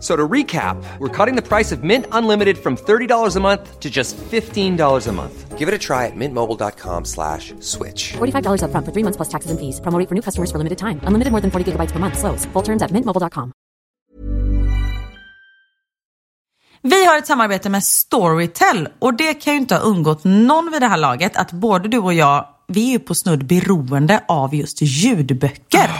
F- So to recap, we're cutting the price of Mint Unlimited from $30 a month to just $15 a month. Give it a try at mintmobile.com slash switch. $45 upfront for three months plus taxes and fees. Promo rate for new customers for limited time. Unlimited more than 40 gigabytes per month. Slows. Full terms at mintmobile.com. Vi har ett samarbete med Storytel och det kan ju inte ha undgått någon vid det här laget att både du och jag, vi är ju på snudd beroende av just ljudböcker.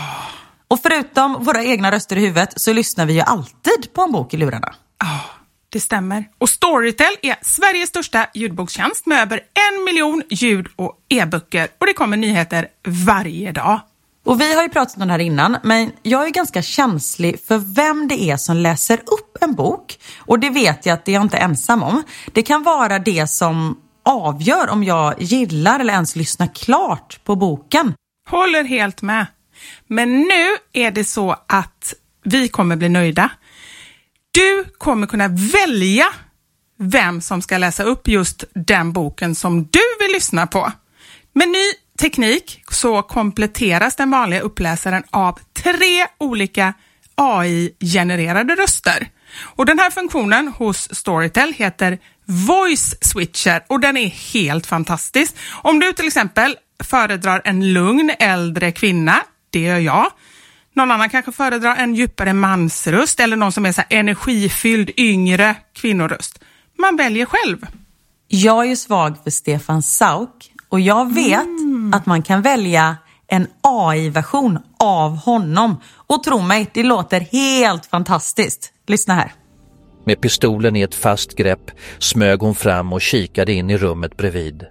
Och förutom våra egna röster i huvudet så lyssnar vi ju alltid på en bok i lurarna. Ja, det stämmer. Och Storytel är Sveriges största ljudbokstjänst med över en miljon ljud och e-böcker och det kommer nyheter varje dag. Och vi har ju pratat om det här innan, men jag är ganska känslig för vem det är som läser upp en bok. Och det vet jag att det är jag inte ensam om. Det kan vara det som avgör om jag gillar eller ens lyssnar klart på boken. Håller helt med. Men nu är det så att vi kommer bli nöjda. Du kommer kunna välja vem som ska läsa upp just den boken som du vill lyssna på. Med ny teknik så kompletteras den vanliga uppläsaren av tre olika AI-genererade röster. Och Den här funktionen hos Storytel heter Voice Switcher och den är helt fantastisk. Om du till exempel föredrar en lugn äldre kvinna, det gör jag. Någon annan kanske föredrar en djupare mansröst eller någon som är så här energifylld yngre kvinnoröst. Man väljer själv. Jag är ju svag för Stefan Sauk och jag vet att man kan välja en AI-version av honom. Och tro mig, det låter helt fantastiskt. Lyssna här. Med pistolen i ett fast grepp smög hon fram och kikade in i rummet bredvid.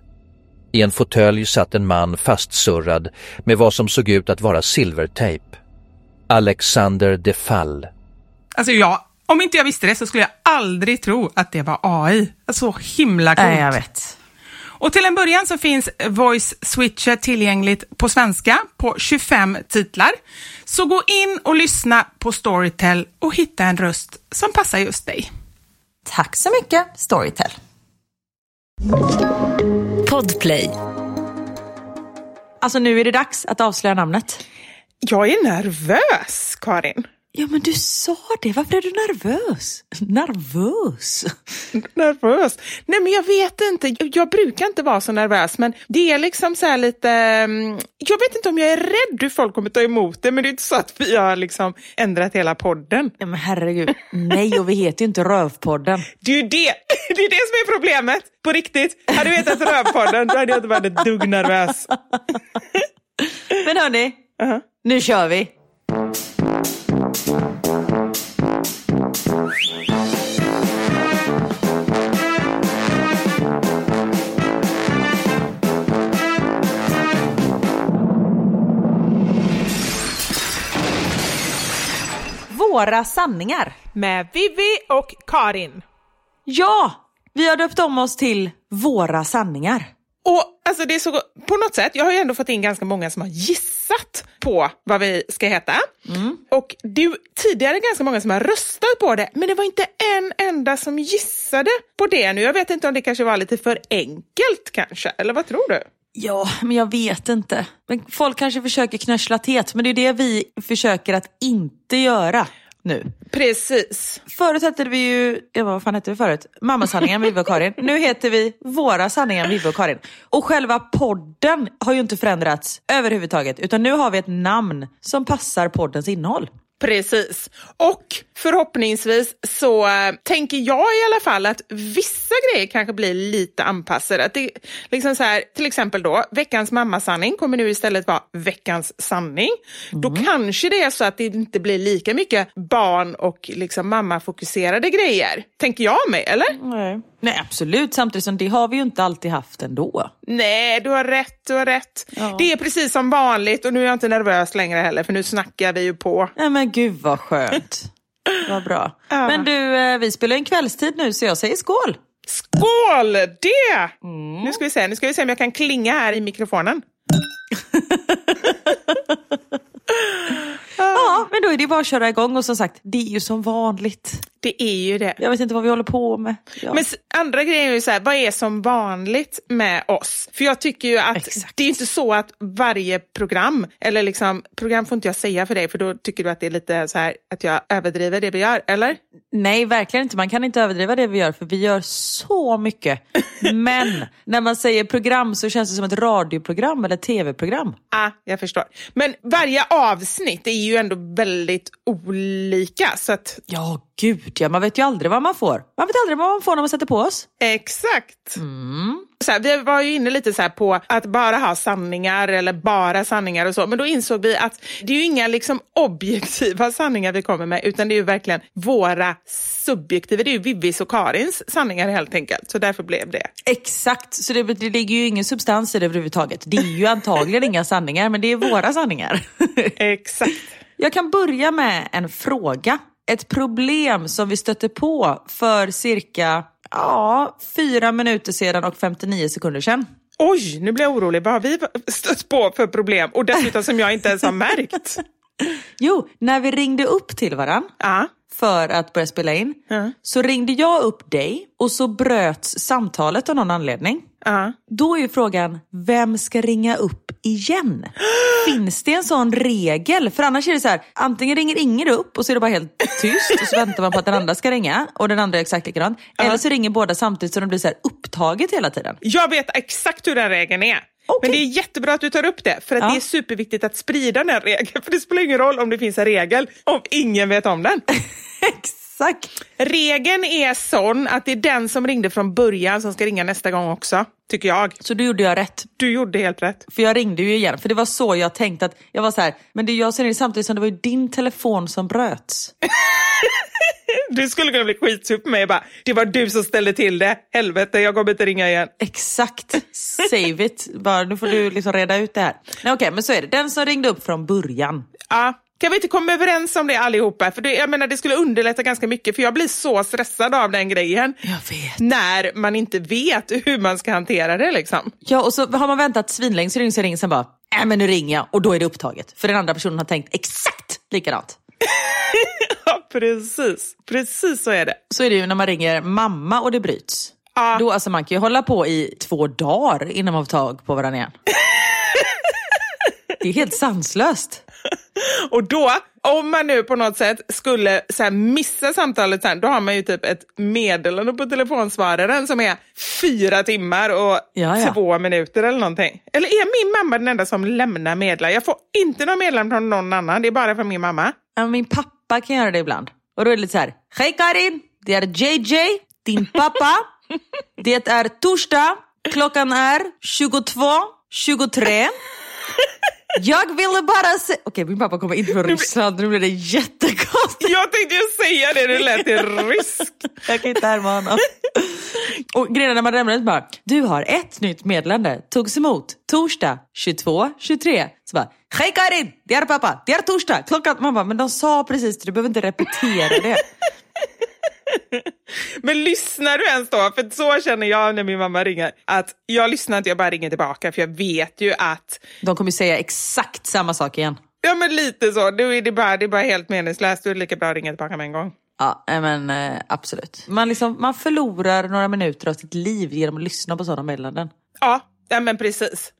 I en fåtölj satt en man fastsurrad med vad som såg ut att vara silvertejp. Alexander de Fall. Alltså jag, om inte jag visste det så skulle jag aldrig tro att det var AI. Så himla coolt. Nej, jag vet. Och till en början så finns Voice Switcher tillgängligt på svenska på 25 titlar. Så gå in och lyssna på Storytel och hitta en röst som passar just dig. Tack så mycket, Storytel. Podplay. Alltså nu är det dags att avslöja namnet. Jag är nervös, Karin. Ja, men du sa det. Varför är du nervös? Nervös? Nervös? Nej, men jag vet inte. Jag brukar inte vara så nervös, men det är liksom så här lite... mm, Jag vet inte om jag är rädd hur folk kommer ta emot det, men det är inte så att vi har liksom ändrat hela podden. Ja, men herregud. Nej, och vi heter ju inte Rövpodden. Det är ju det, det, är det som är problemet. På riktigt. Hade vi hetat Rövpodden, då hade jag inte varit ett dugg nervös. Men hörni, Uh-huh. nu kör vi. Våra sanningar. Med Vivi och Karin. Ja, vi har döpt om oss till Våra sanningar. Och alltså det är så, på något sätt, jag har ju ändå fått in ganska många som har gissat på vad vi ska heta. Och det är tidigare ganska många som har röstat på det, men det var inte en enda som gissade på det nu. Jag vet inte om det kanske var lite för enkelt kanske, eller vad tror du? Ja, men jag vet inte. Men folk kanske försöker knössla tet, men det är det vi försöker att inte göra. nu. Precis. Förut hette vi ju, ja, vad fan hette vi förut? Mammasanningar med Vivi och Karin. Nu heter vi Våra sanningar Vivi och Karin. Och själva podden har ju inte förändrats överhuvudtaget. Utan nu har vi ett namn som passar poddens innehåll. Precis. Och förhoppningsvis så äh, tänker jag i alla fall att vissa grejer kanske blir lite anpassade. Att det, liksom så här, till exempel då, veckans mammasanning kommer nu istället vara veckans sanning. Mm. Då kanske det är så att det inte blir lika mycket barn och liksom mammafokuserade grejer. Tänker jag mig, eller? Nej. Nej, absolut. Samtidigt som det har vi ju inte alltid haft ändå. Nej, du har rätt. Du har rätt. Ja. Det är precis som vanligt och nu är jag inte nervös längre heller för nu snackar vi ju på. Nej men gud vad skönt. vad bra. Ja. Men du, eh, vi spelar en kvällstid nu så jag säger skål. Skål! Det! Mm. Nu ska vi se. Nu ska vi se om jag kan klinga här i mikrofonen. ja, men då är det bara att köra igång och som sagt, det är ju som vanligt. Det är ju det. Jag vet inte vad vi håller på med. Ja. Men andra grejer är ju så här, vad är som vanligt med oss? För jag tycker ju att Exakt. det är inte så att varje program, eller liksom, program får inte jag säga för dig för då tycker du att det är lite så här att jag överdriver det vi gör, eller? Nej, verkligen inte. Man kan inte överdriva det vi gör för vi gör så mycket. Men när man säger program så känns det som ett radioprogram eller tv-program. Ja, ah, jag förstår. Men varje avsnitt är ju ändå väldigt olika. Så att... Ja, gud ja. Man vet ju aldrig vad man får. Man vet aldrig vad man får när man sätter på oss. Exakt. Mm. Så här, vi var ju inne lite så på att bara ha sanningar eller bara sanningar och så. Men då insåg vi att det är ju inga liksom objektiva sanningar vi kommer med utan det är ju verkligen våra subjektiva. Det är ju Vivis och Karins sanningar helt enkelt. Så därför blev det. Exakt, så det, det ligger ju ingen substans i det överhuvudtaget. Det är ju antagligen inga sanningar men det är våra sanningar. Exakt. Jag kan börja med en fråga. Ett problem som vi stötte på för cirka ja, fyra minuter sedan och 59 sekunder sedan. Oj, nu blir jag orolig. Vad har vi stött på för problem? Och dessutom som jag inte ens har märkt. Jo, när vi ringde upp till varandra. Ja för att börja spela in. Uh. Så ringde jag upp dig och så bröts samtalet av någon anledning. Uh. Då är ju frågan, vem ska ringa upp igen? Finns det en sån regel? För annars är det så här, antingen ringer ingen upp och så är det bara helt tyst och så väntar man på att den andra ska ringa och den andra är exakt likadant. Uh. Eller så ringer båda samtidigt så de blir så här upptaget hela tiden. Jag vet exakt hur den regeln är. Okay. Men det är jättebra att du tar upp det, för att ja. det är superviktigt att sprida den regeln. För det spelar ingen roll om det finns en regel om ingen vet om den. Exakt. Regeln är sån att det är den som ringde från början som ska ringa nästa gång också, tycker jag. Så då gjorde jag rätt? Du gjorde helt rätt. För jag ringde ju igen, för det var så jag tänkte att jag var så här, men det är jag som ringde samtidigt som det var ju din telefon som bröts. Du skulle kunna bli skitsur på mig bara, det var du som ställde till det. Helvete, jag kommer inte ringa igen. Exakt. Save it. Bara, nu får du liksom reda ut det här. Okej, okay, men så är det. Den som ringde upp från början. Ja. Kan vi inte komma överens om det allihopa? För det, jag menar, det skulle underlätta ganska mycket för jag blir så stressad av den grejen. När man inte vet hur man ska hantera det liksom. Ja, och så har man väntat svinlänge så ringer så ringer sen bara, äh men nu ringer jag och då är det upptaget. För den andra personen har tänkt exakt likadant. ja, precis. Precis så är det. Så är det ju när man ringer mamma och det bryts. Ja. Då, alltså, man kan ju hålla på i två dagar innan man får tag på varandra igen. det är helt sanslöst. Och då, om man nu på något sätt skulle så missa samtalet sen, då har man ju typ ett meddelande på telefonsvararen som är fyra timmar och ja, ja. två minuter eller någonting. Eller är min mamma den enda som lämnar meddelande? Jag får inte några meddelanden från någon annan, det är bara från min mamma. Min pappa kan göra det ibland. Och då är det lite så här, hej Karin, det är JJ, din pappa. det är torsdag, klockan är 22.23. Jag ville bara säga... Okej, okay, min pappa kommer inte från Ryssland. Nu blir det jättekonstigt. Jag tänkte ju säga det, det lät rysk. Jag kan inte härma honom. Och grejen när man lämnar ut bara, du har ett nytt meddelande. Togs emot torsdag 22.23. Så bara, hej Karin, det är pappa, det är torsdag, klockan... Man bara, men de sa precis det, du behöver inte repetera det. Men lyssnar du ens då? För så känner jag när min mamma ringer. Att jag lyssnar inte, jag bara ringer tillbaka. För jag vet ju att... De kommer säga exakt samma sak igen. Ja men lite så. Då är det, bara, det är bara helt meningslöst. Då är det lika bra att ringa tillbaka med en gång. Ja, men eh, absolut. Man, liksom, man förlorar några minuter av sitt liv genom att lyssna på sådana meddelanden. Ja, ja men precis.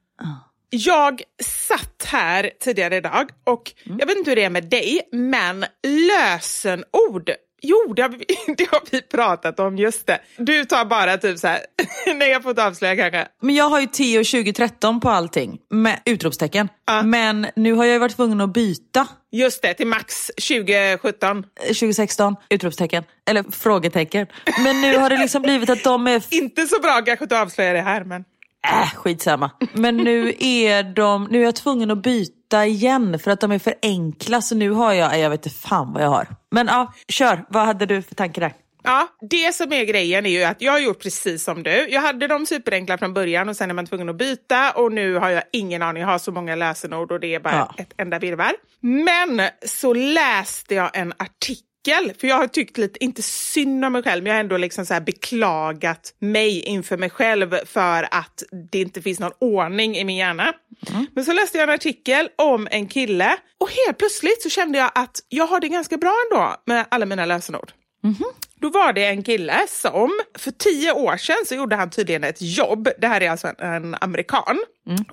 Jag satt här tidigare idag och jag vet inte hur det är med dig, men lösenord Jo, det har, vi, det har vi pratat om, just det. Du tar bara typ så här, nej jag får inte avslöja kanske. Men jag har ju Teo 2013 på allting, med utropstecken. Men nu har jag varit tvungen att byta. Just det, till Max 2017. 2016, utropstecken. Eller frågetecken. Men nu har det liksom blivit att de är... Inte så bra kanske att avslöja det här, men... Äh, skitsamma. Men nu är de, nu är jag tvungen att byta igen för att de är för enkla. Så nu har jag, jag vet inte fan vad jag har. Men ja, kör. Vad hade du för tanke där? Ja, det som är grejen är ju att jag har gjort precis som du. Jag hade dem superenkla från början och sen är man tvungen att byta och nu har jag ingen aning. Jag har så många lösenord och det är bara Ja. ett enda virrvarr. Men så läste jag en artikel för jag har tyckt lite, inte synd om mig själv, men jag har ändå liksom så här beklagat mig inför mig själv för att det inte finns någon ordning i min hjärna. Men så läste jag en artikel om en kille och helt plötsligt så kände jag att jag har det ganska bra ändå med alla mina lösenord. Då var det en kille som för tio år sedan så gjorde han tydligen ett jobb, det här är alltså en, en amerikan,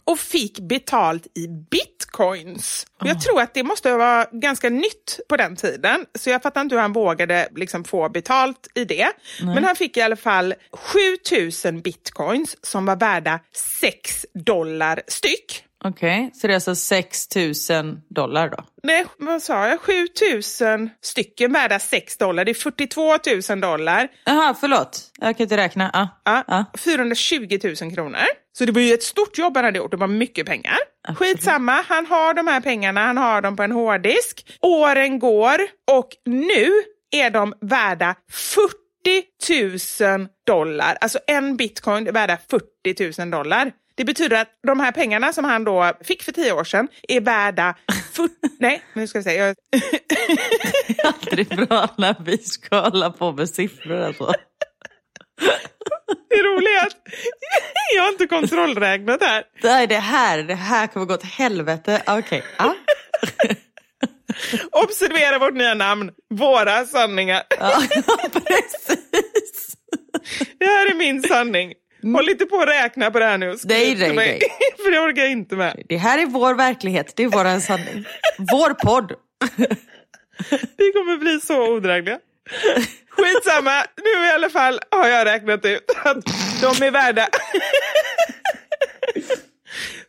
och fick betalt i bitcoins. Och Jag tror att det måste vara ganska nytt på den tiden, så jag fattar inte hur han vågade liksom få betalt i det. Men han fick i alla fall 7000 bitcoins som var värda 6 dollar styck. Okej, så det är alltså 6 000 dollar då? Nej, vad sa jag? 7000 stycken värda 6 dollar. Det är 42 000 dollar. Jaha, förlåt. Jag kan inte räkna. Ja. Ja, Ja. 420 000 kronor. Så det var ju ett stort jobb han hade gjort, det var mycket pengar. Skitsamma, han har de här pengarna, han har dem på en hårddisk. Åren går och nu är de värda 40 000 dollar. Alltså en bitcoin är värda 40 000 dollar. Det betyder att de här pengarna som han då fick för tio år sedan är värda 40... Nej, nu ska vi se. Jag... Aldrig bra när vi ska hålla på med siffror alltså. Det roliga är att jag har inte kontrollräknat här. Nej, det här, det här kommer gå åt helvete. Okej. Ja. Observera vårt nya namn, Våra sanningar. Ja, precis. Det här är min sanning. Håll inte på att räkna på det här nu och skriv Nej, nej, nej. För det orkar jag inte med. Det här är vår verklighet. Det är vår sanning. Vår podd. Vi kommer bli så odrägliga. Skitsamma, nu i alla fall har jag räknat ut att de är värda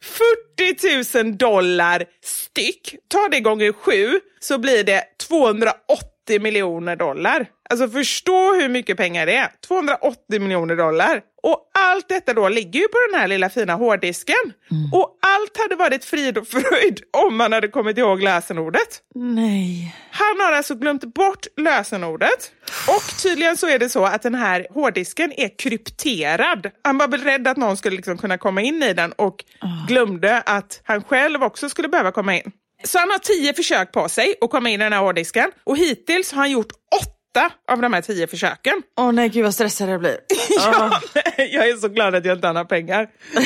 40 000 dollar styck. Ta det gånger sju så blir det 280 miljoner dollar. Alltså förstå hur mycket pengar det är. 280 miljoner dollar. Och allt detta då ligger ju på den här lilla fina hårddisken. Och allt hade varit frid och fröjd om man hade kommit ihåg lösenordet. Nej. Han har alltså glömt bort lösenordet och tydligen så är det så att den här hårddisken är krypterad. Han var väl rädd att någon skulle liksom kunna komma in i den och glömde att han själv också skulle behöva komma in. Så han har tio försök på sig att komma in i den här hårddisken och hittills har han gjort åtta av de här tio försöken. Åh nej, gud vad stressad jag blir. Ja, jag är så glad att jag inte har några pengar.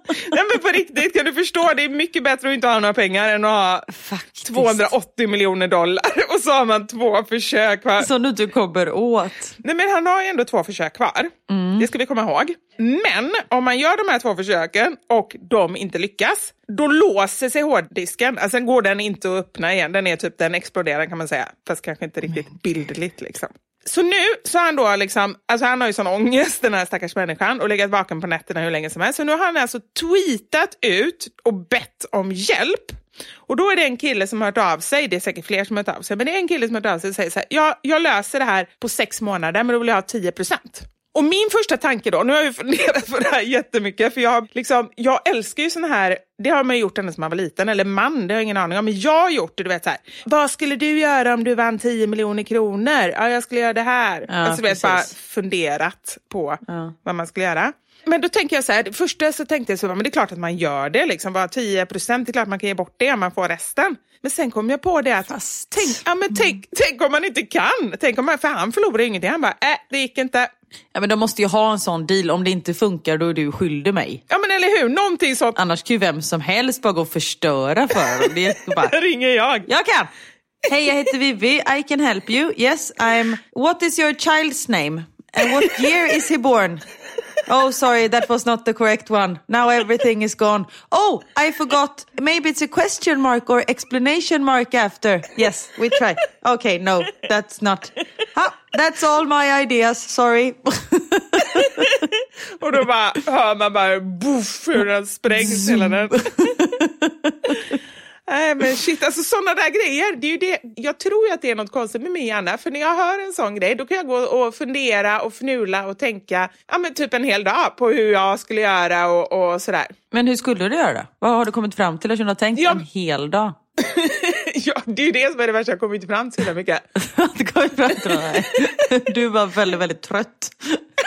Nej men på riktigt, kan du förstå? Det är mycket bättre att inte ha några pengar än att ha Faktiskt. 280 miljoner dollar och så har man två försök kvar. Som du inte kommer åt. Nej men han har ju ändå två försök kvar. Det ska vi komma ihåg. Men om man gör de här två försöken och de inte lyckas, då låser sig hårddisken. Alltså sen går den inte att öppna igen. Den är typ, den exploderar kan man säga. Fast kanske inte riktigt bildligt liksom. Så nu så har han då liksom, alltså han har ju sån ångest den här stackars människan och legat vaken på nätterna hur länge som helst. Så nu har han alltså tweetat ut och bett om hjälp. Och då är det en kille som har hört av sig, det är säkert fler som har hört av sig, men det är en kille som har hört av sig och säger så här, ja, jag löser det här på sex månader men då vill jag ha 10 procent. Och min första tanke då, nu har jag funderat på det här jättemycket, för jag, liksom, jag älskar ju såna här, det har man gjort ända sedan man var liten, eller man, det har jag ingen aning om, men jag har gjort det, du vet så här, vad skulle du göra om du vann 10 miljoner kronor? Ja, jag skulle göra det här. Ja, alltså, du vet, bara funderat på Ja. vad man skulle göra. Men då tänker jag så här, första så tänkte jag så, men det är klart att man gör det, liksom, bara 10 procent, det är klart man kan ge bort det om man får resten. Men sen kom jag på det att, Fast- tänk, ja, men tänk, tänk om man inte kan, tänk om man, för han förlorar ju ingenting, han bara, äh, det gick inte. Ja, men de måste ju ha en sån deal. Om det inte funkar då är du skyldig mig. Ja men eller hur, någonting sånt Annars kan ju vem som helst bara gå och förstöra för dem. Det är bara, ringer jag. jag kan! Hej, jag heter Vivi. I can help you. Yes, I'm... What is your child's name? And what year is he born? Oh, sorry, that was not the correct one. Now everything is gone. Oh, I forgot. Maybe it's a question mark or explanation mark after. Yes, we try. Okay, no, that's not. Ah, that's all my ideas. Sorry. Och då bara hör man bara boff hur den sprängs hela den. Nej men shit, alltså sådana där grejer. Det är det. Jag tror ju att det är något konstigt med min hjärna. För när jag hör en sån grej då kan jag gå och fundera och fnula och tänka ja, men typ en hel dag på hur jag skulle göra och, och sådär. Men hur skulle du göra då? Vad har du kommit fram till att du har tänkt Ja. en hel dag? ja, det är ju det som är det värsta. Jag kommer inte fram till så mycket. Du kommit fram till? Du var väldigt, väldigt trött.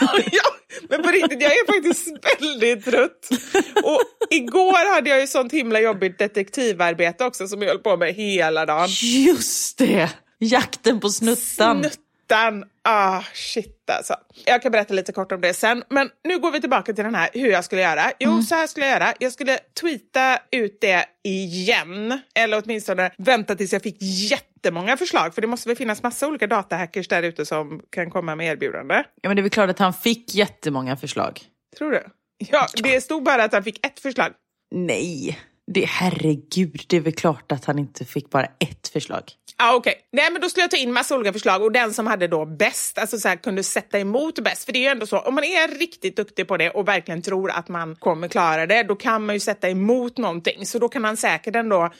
ja, men på riktigt, jag är faktiskt väldigt trött. Och igår hade jag ju sånt himla jobbigt detektivarbete också som jag höll på med hela dagen. Just det! Jakten på snuttan. Snuttan. Ah, shit alltså. Jag kan berätta lite kort om det sen. Men nu går vi tillbaka till den här hur jag skulle göra. Jo, så här skulle jag göra. Jag skulle tweeta ut det igen. Eller åtminstone vänta tills jag fick jättemånga förslag. För det måste väl finnas massa olika datahackers där ute som kan komma med erbjudande. Ja, men det är väl klart att han fick jättemånga förslag. Tror du? Ja, det stod bara att han fick ett förslag. Nej, det, herregud, det är väl klart att han inte fick bara ett förslag. Ja, okej. Nej, men då skulle jag ta in massa olika förslag och den som hade då bäst, alltså så här, kunde sätta emot bäst. För det är ju ändå så, om man är riktigt duktig på det och verkligen tror att man kommer klara det, då kan man ju sätta emot någonting. Så då kan han säkert ändå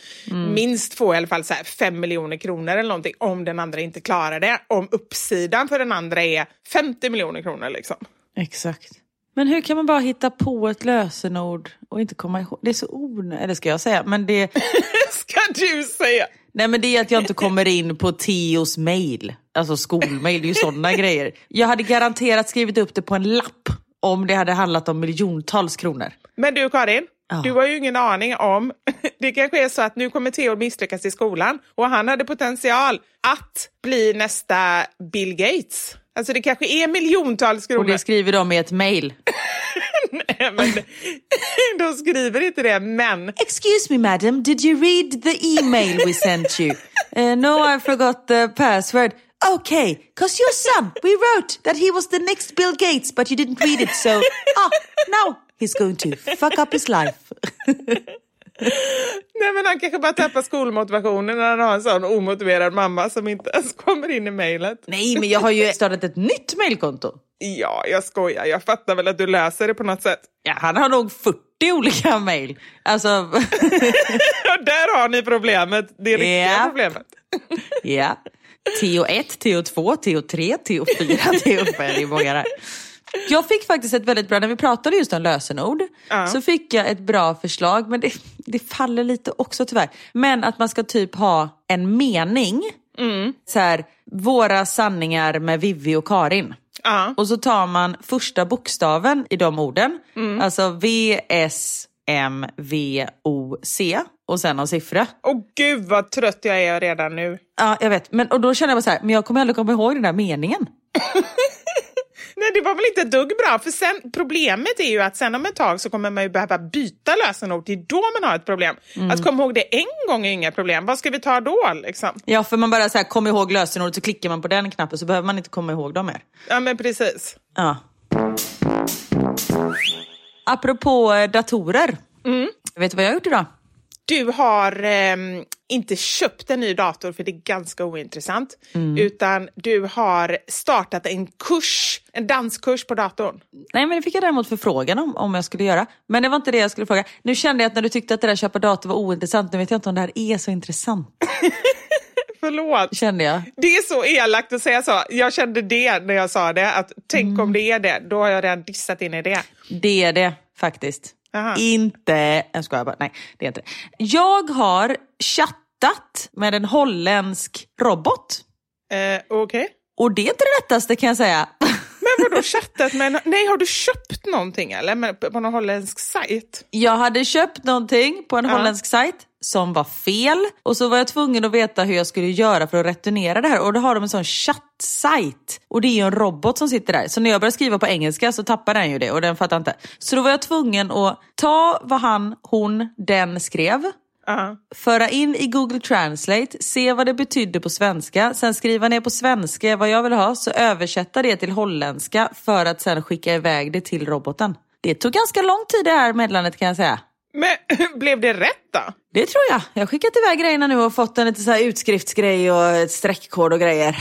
minst få i alla fall så här 5 miljoner kronor eller någonting om den andra inte klarar det. Om uppsidan för den andra är 50 miljoner kronor liksom. Exakt. Men hur kan man bara hitta på ett lösenord och inte komma ihåg? Det är så onödigt, eller ska jag säga. Men det, Ska du säga? nej men det är att jag inte kommer in på Teos mail. Alltså skolmail, det är ju sådana grejer. Jag hade garanterat skrivit upp det på en lapp om det hade handlat om miljontals kronor. Men du Karin, Ja. du har ju ingen aning om... Det kanske är så att nu kommer Theo misslyckas i skolan och han hade potential att bli nästa Bill Gates. Alltså det kanske är miljontals Och kronor. det skriver de i ett mail. Nej, men de skriver inte det, men... Excuse me madam, did you read the email we sent you? Uh, no, I forgot the password. Okay, cause your son, we wrote that he was the next Bill Gates, but you didn't read it, so ah, now he's going to fuck up his life. Nej, men han kanske bara tappar skolmotivationen när han har en sån omotiverad mamma som inte ens kommer in i mejlet. Nej, men jag har ju startat ett nytt mailkonto. Ja, jag skojar. Jag fattar väl att du löser det på något sätt. Ja, han har nog 40 olika mail. Alltså, Ja, där har ni problemet. Det riktiga Ja. problemet. ja. TO1, TO2, TO3, TO4, TO5. Det är många där. Jag fick faktiskt ett väldigt bra, när vi pratade just om lösenord, Ja. så fick jag ett bra förslag, men det, det faller lite också tyvärr. Men att man ska typ ha en mening, så här, våra sanningar med Vivi och Karin. Ja. Och så tar man första bokstaven i de orden, alltså V, S, M, V, O, C och sen en siffra. Åh gud vad trött jag är redan nu. Ja, jag vet. Men, och då känner jag bara så här, men jag kommer aldrig komma ihåg den där meningen. Nej, det var väl inte ett dugg bra. För sen, problemet är ju att sen om ett tag så kommer man ju behöva byta lösenord. Det är då man har ett problem. Att komma ihåg det en gång är inga problem. Vad ska vi ta då? Liksom? Ja, för man bara så här, kommer ihåg lösenordet så klickar man på den knappen så behöver man inte komma ihåg dem mer. Ja, men precis. Ja. Apropå eh, datorer. Vet du vad jag har gjort idag? Du har ehm, inte köpt en ny dator för det är ganska ointressant. Utan du har startat en kurs, en danskurs på datorn. Nej, men det fick jag däremot förfrågan om, om jag skulle göra. Men det var inte det jag skulle fråga. Nu kände jag att när du tyckte att det där köpa dator var ointressant, nu vet jag inte om det här är så intressant. Förlåt. Kände jag. Det är så elakt att säga så. Jag kände det när jag sa det. Att tänk om det är det. Då har jag redan dissat in i det. Det är det faktiskt. Aha. Inte... Jag skojar bara. Nej, det är inte det. Jag har chattat med en holländsk robot. Eh, Okej. Och det är inte det lättaste kan jag säga. Men vadå chattat med en... Nej, har du köpt någonting eller? På någon holländsk sajt? Jag hade köpt någonting på en Ja. holländsk sajt som var fel. Och så var jag tvungen att veta hur jag skulle göra för att returnera det här. Och då har de en sån chattsajt. Och det är ju en robot som sitter där. Så när jag börjar skriva på engelska så tappar den ju det och den fattar inte. Så då var jag tvungen att ta vad han, hon, den skrev. Ja. föra in i Google Translate, se vad det betydde på svenska, sen skriva ner på svenska vad jag vill ha, så översätta det till holländska för att sen skicka iväg det till roboten. Det tog ganska lång tid det här meddelandet kan jag säga. Men blev det rätt då? Det tror jag. Jag har skickat iväg grejerna nu och fått en lite så utskriftsgrej och ett streckkod och grejer.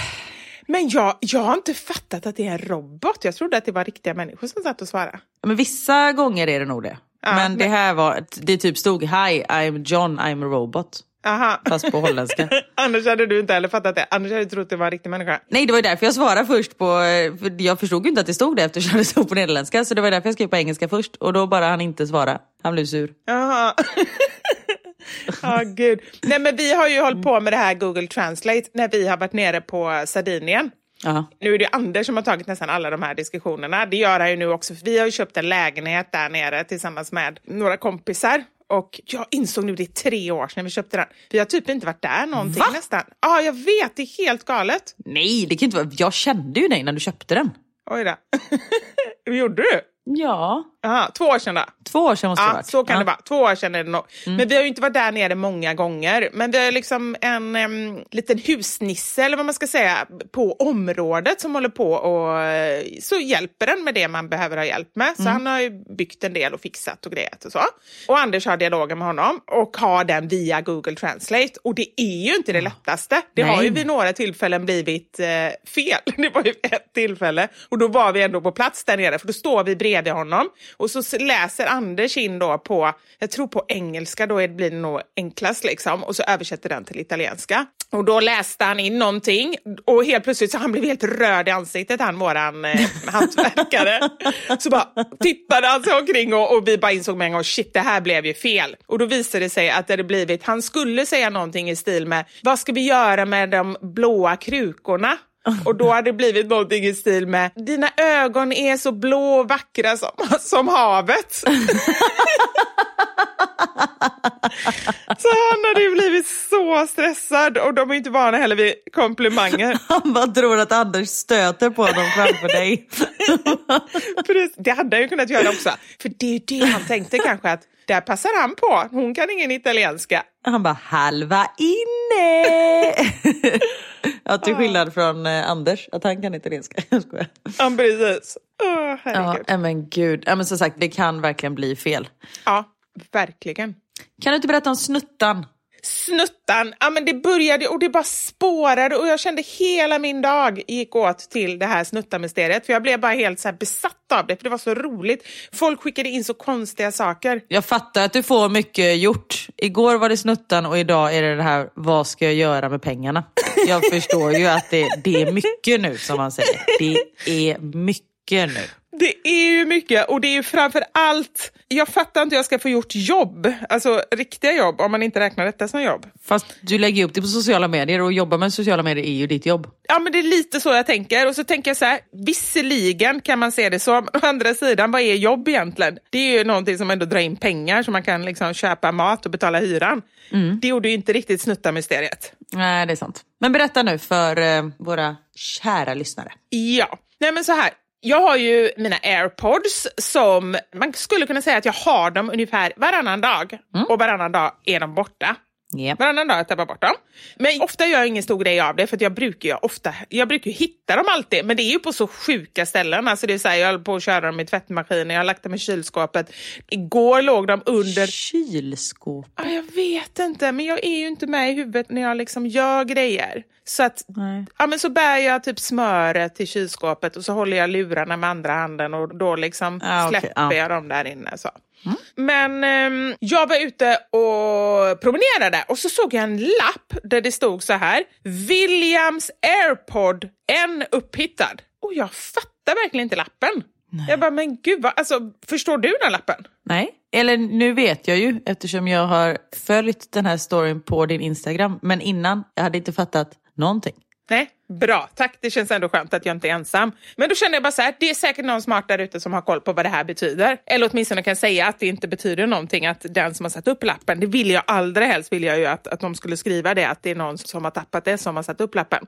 Men jag, jag har inte fattat att det är en robot. Jag trodde att det var riktiga människor som satt och svarade. Men vissa gånger är det nog det. Men det här var, det typ stod Hi, I'm John, I'm a robot. Aha. Fast på holländska. Annars hade du inte heller fattat det. Annars hade du trott det var en riktig människa. Nej, det var därför jag svarade först på... För jag förstod ju inte att det stod det eftersom det stod på nederländska. Så det var därför jag skrev på engelska först. Och då bara han inte svara. Han blev sur. Jaha. Ja, gud. Nej, men vi har ju hållit på med det här Google Translate när vi har varit nere på Sardinien. Ja. Nu är det Anders som har tagit nästan alla de här diskussionerna. Det gör han ju nu också, för vi har ju köpt en lägenhet där nere tillsammans med några kompisar. Och jag insåg nu, det är tre år sedan vi köpte den. Vi har typ inte varit där någonting Va? nästan. Ja, jag vet, det är helt galet. Nej, det kan inte vara... Jag kände ju dig när du köpte den. Oj då. Gjorde du? Ja. Aha, två år sedan då? Två år sedan måste det ha Ja, varit. så kan ja. det vara. Två år sedan är det nog. Men vi har ju inte varit där nere många gånger. Men vi har liksom en em, liten husnisse, eller vad man ska säga, på området som håller på och eh, så hjälper den med det man behöver ha hjälp med. Så Mm. han har ju byggt en del och fixat och grejat och så. Och Anders har dialogen med honom och har den via Google Translate. Och det är ju inte det lättaste. Det har ju Nej. vid några tillfällen blivit eh, fel. Det var ju ett tillfälle och då var vi ändå på plats där nere för då står vi bredvid honom och så läser Anders in då på, jag tror på engelska, då blir det nog enklast liksom och så översätter den till italienska. Och då läste han in någonting och helt plötsligt så han blev helt röd i ansiktet han våran eh, hantverkare. så bara tittade han sig omkring och, och vi bara insåg med en gång shit det här blev ju fel. Och då visade det sig att det hade blivit, han skulle säga någonting i stil med vad ska vi göra med de blåa krukorna? Och då hade det blivit någonting i stil med dina ögon är så blå och vackra som, som havet. så han hade ju blivit så stressad och de är inte vana heller vid komplimanger. Han bara tror att Anders stöter på honom framför dig. Det hade han ju kunnat göra också. För det är ju det han tänkte kanske att där passar han på. Hon kan ingen italienska. Han bara halva inne. ja, till skillnad från eh, Anders, att han kan italienska. Jag skojar. Ja, precis. Ja, herregud. äh, men gud. Ja, men som sagt, det kan verkligen bli fel. Ja, verkligen. Kan du inte berätta om snuttan? Snuttan, ja men det började och det bara spårade och jag kände hela min dag gick åt till det här snuttamysteriet för jag blev bara helt så här besatt av det för det var så roligt. Folk skickade in så konstiga saker. Jag fattar att du får mycket gjort. Igår var det snuttan och idag är det det här, vad ska jag göra med pengarna? Jag förstår ju att det, det är mycket nu som man säger. Det är mycket nu. Det är ju mycket och det är ju framför allt, jag fattar inte hur jag ska få gjort jobb, alltså riktiga jobb om man inte räknar detta som jobb. Fast du lägger upp det på sociala medier och jobba med sociala medier är ju ditt jobb. Ja men det är lite så jag tänker och så tänker jag så här, visserligen kan man se det så, men å andra sidan vad är jobb egentligen? Det är ju någonting som ändå drar in pengar så man kan liksom köpa mat och betala hyran. Det gjorde ju inte riktigt snutta mysteriet. Nej, det är sant. Men berätta nu för eh, våra kära lyssnare. Ja, nej men så här. Jag har ju mina airpods som man skulle kunna säga att jag har dem ungefär varannan dag och varannan dag är de borta. Yep. Varannan dag tappar jag bort dem. Men ofta gör jag ingen stor grej av det för jag brukar ju ofta, jag brukar hitta dem alltid men det är ju på så sjuka ställen. Alltså det är så här, jag håller på att köra dem i tvättmaskinen, jag har lagt dem i kylskåpet. Igår låg de under Kylskåp. Ja, jag vet inte, men jag är ju inte med i huvudet när jag liksom gör grejer. Så att, Nej. ja men så bär jag typ smöret till kylskåpet och så håller jag lurarna med andra handen och då liksom Ah, släpper ja. jag dem där inne. Så. Men ehm, jag var ute och promenerade och så såg jag en lapp där det stod så här. Williams AirPod, en upphittad. Och jag fattar verkligen inte lappen. Jag bara, men gud, vad, alltså, förstår du den lappen? Nej, eller nu vet jag ju eftersom jag har följt den här storyn på din Instagram. Men innan, jag hade inte fattat någonting. Nej, Bra, tack. Det känns ändå skönt att jag inte är ensam. Men då känner jag bara så här, det är säkert någon smart där ute som har koll på vad det här betyder. Eller åtminstone kan säga att det inte betyder någonting, att den som har satt upp lappen, det vill jag allra helst vill jag ju att, att de skulle skriva det, att det är någon som har tappat det som har satt upp lappen.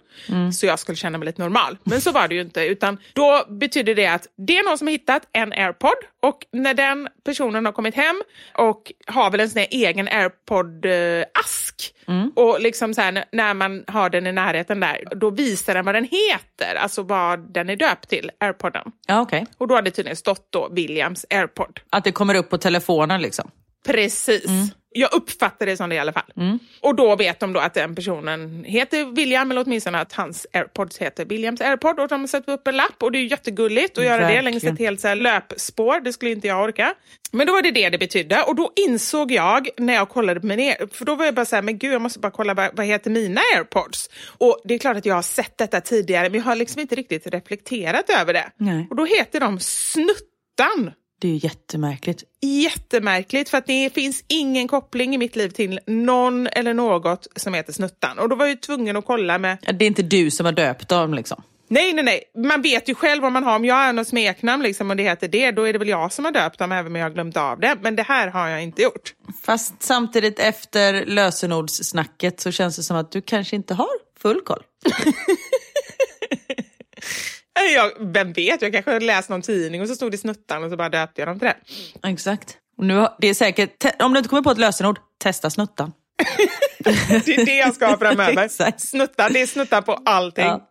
Så jag skulle känna mig lite normal. Men så var det ju inte, utan då betyder det att det är någon som har hittat en airpod och när den personen har kommit hem och har väl en sån egen airpod-ask och liksom så här, när man har den i närheten där, då visar den vad den heter, alltså vad den är döpt till, airpodden. Ja, okej. Och då har det tydligen stått då Williams airpod. Att det kommer upp på telefonen liksom. Precis. Jag uppfattar det som det i alla fall. Och då vet de då att den personen heter William, eller åtminstone att hans airpods heter Williams airpod. Och de har satt upp en lapp och det är jättegulligt att göra det Verkligen. längs ett helt så här löpspår. Det skulle inte jag orka. Men då var det det det betydde. Och då insåg jag när jag kollade på min air- för då var jag bara så här, men gud jag måste bara kolla vad, vad heter mina airpods? Och det är klart att jag har sett detta tidigare, men jag har liksom inte riktigt reflekterat över det. Nej. Och då heter de Snuttan. Det är ju jättemärkligt. Jättemärkligt för att det finns ingen koppling i mitt liv till någon eller något som heter Snuttan. Och då var jag ju tvungen att kolla med... Det är inte du som har döpt dem liksom. Nej, nej, nej. Man vet ju själv vad man har. Om jag har något smeknamn liksom, och det heter det, då är det väl jag som har döpt dem även om jag har glömt av det. Men det här har jag inte gjort. Fast samtidigt efter lösenordssnacket så känns det som att du kanske inte har full koll. Jag, vem vet, jag kanske har läst någon tidning och så stod det Snuttan och så bara döpte jag dem till det. Exakt. Och nu, har- det är säkert, om du inte kommer på ett lösenord, testa snuttan. Det är det jag ska ha framöver. Exakt. Snuttan, det är snuttan på allting. Ja.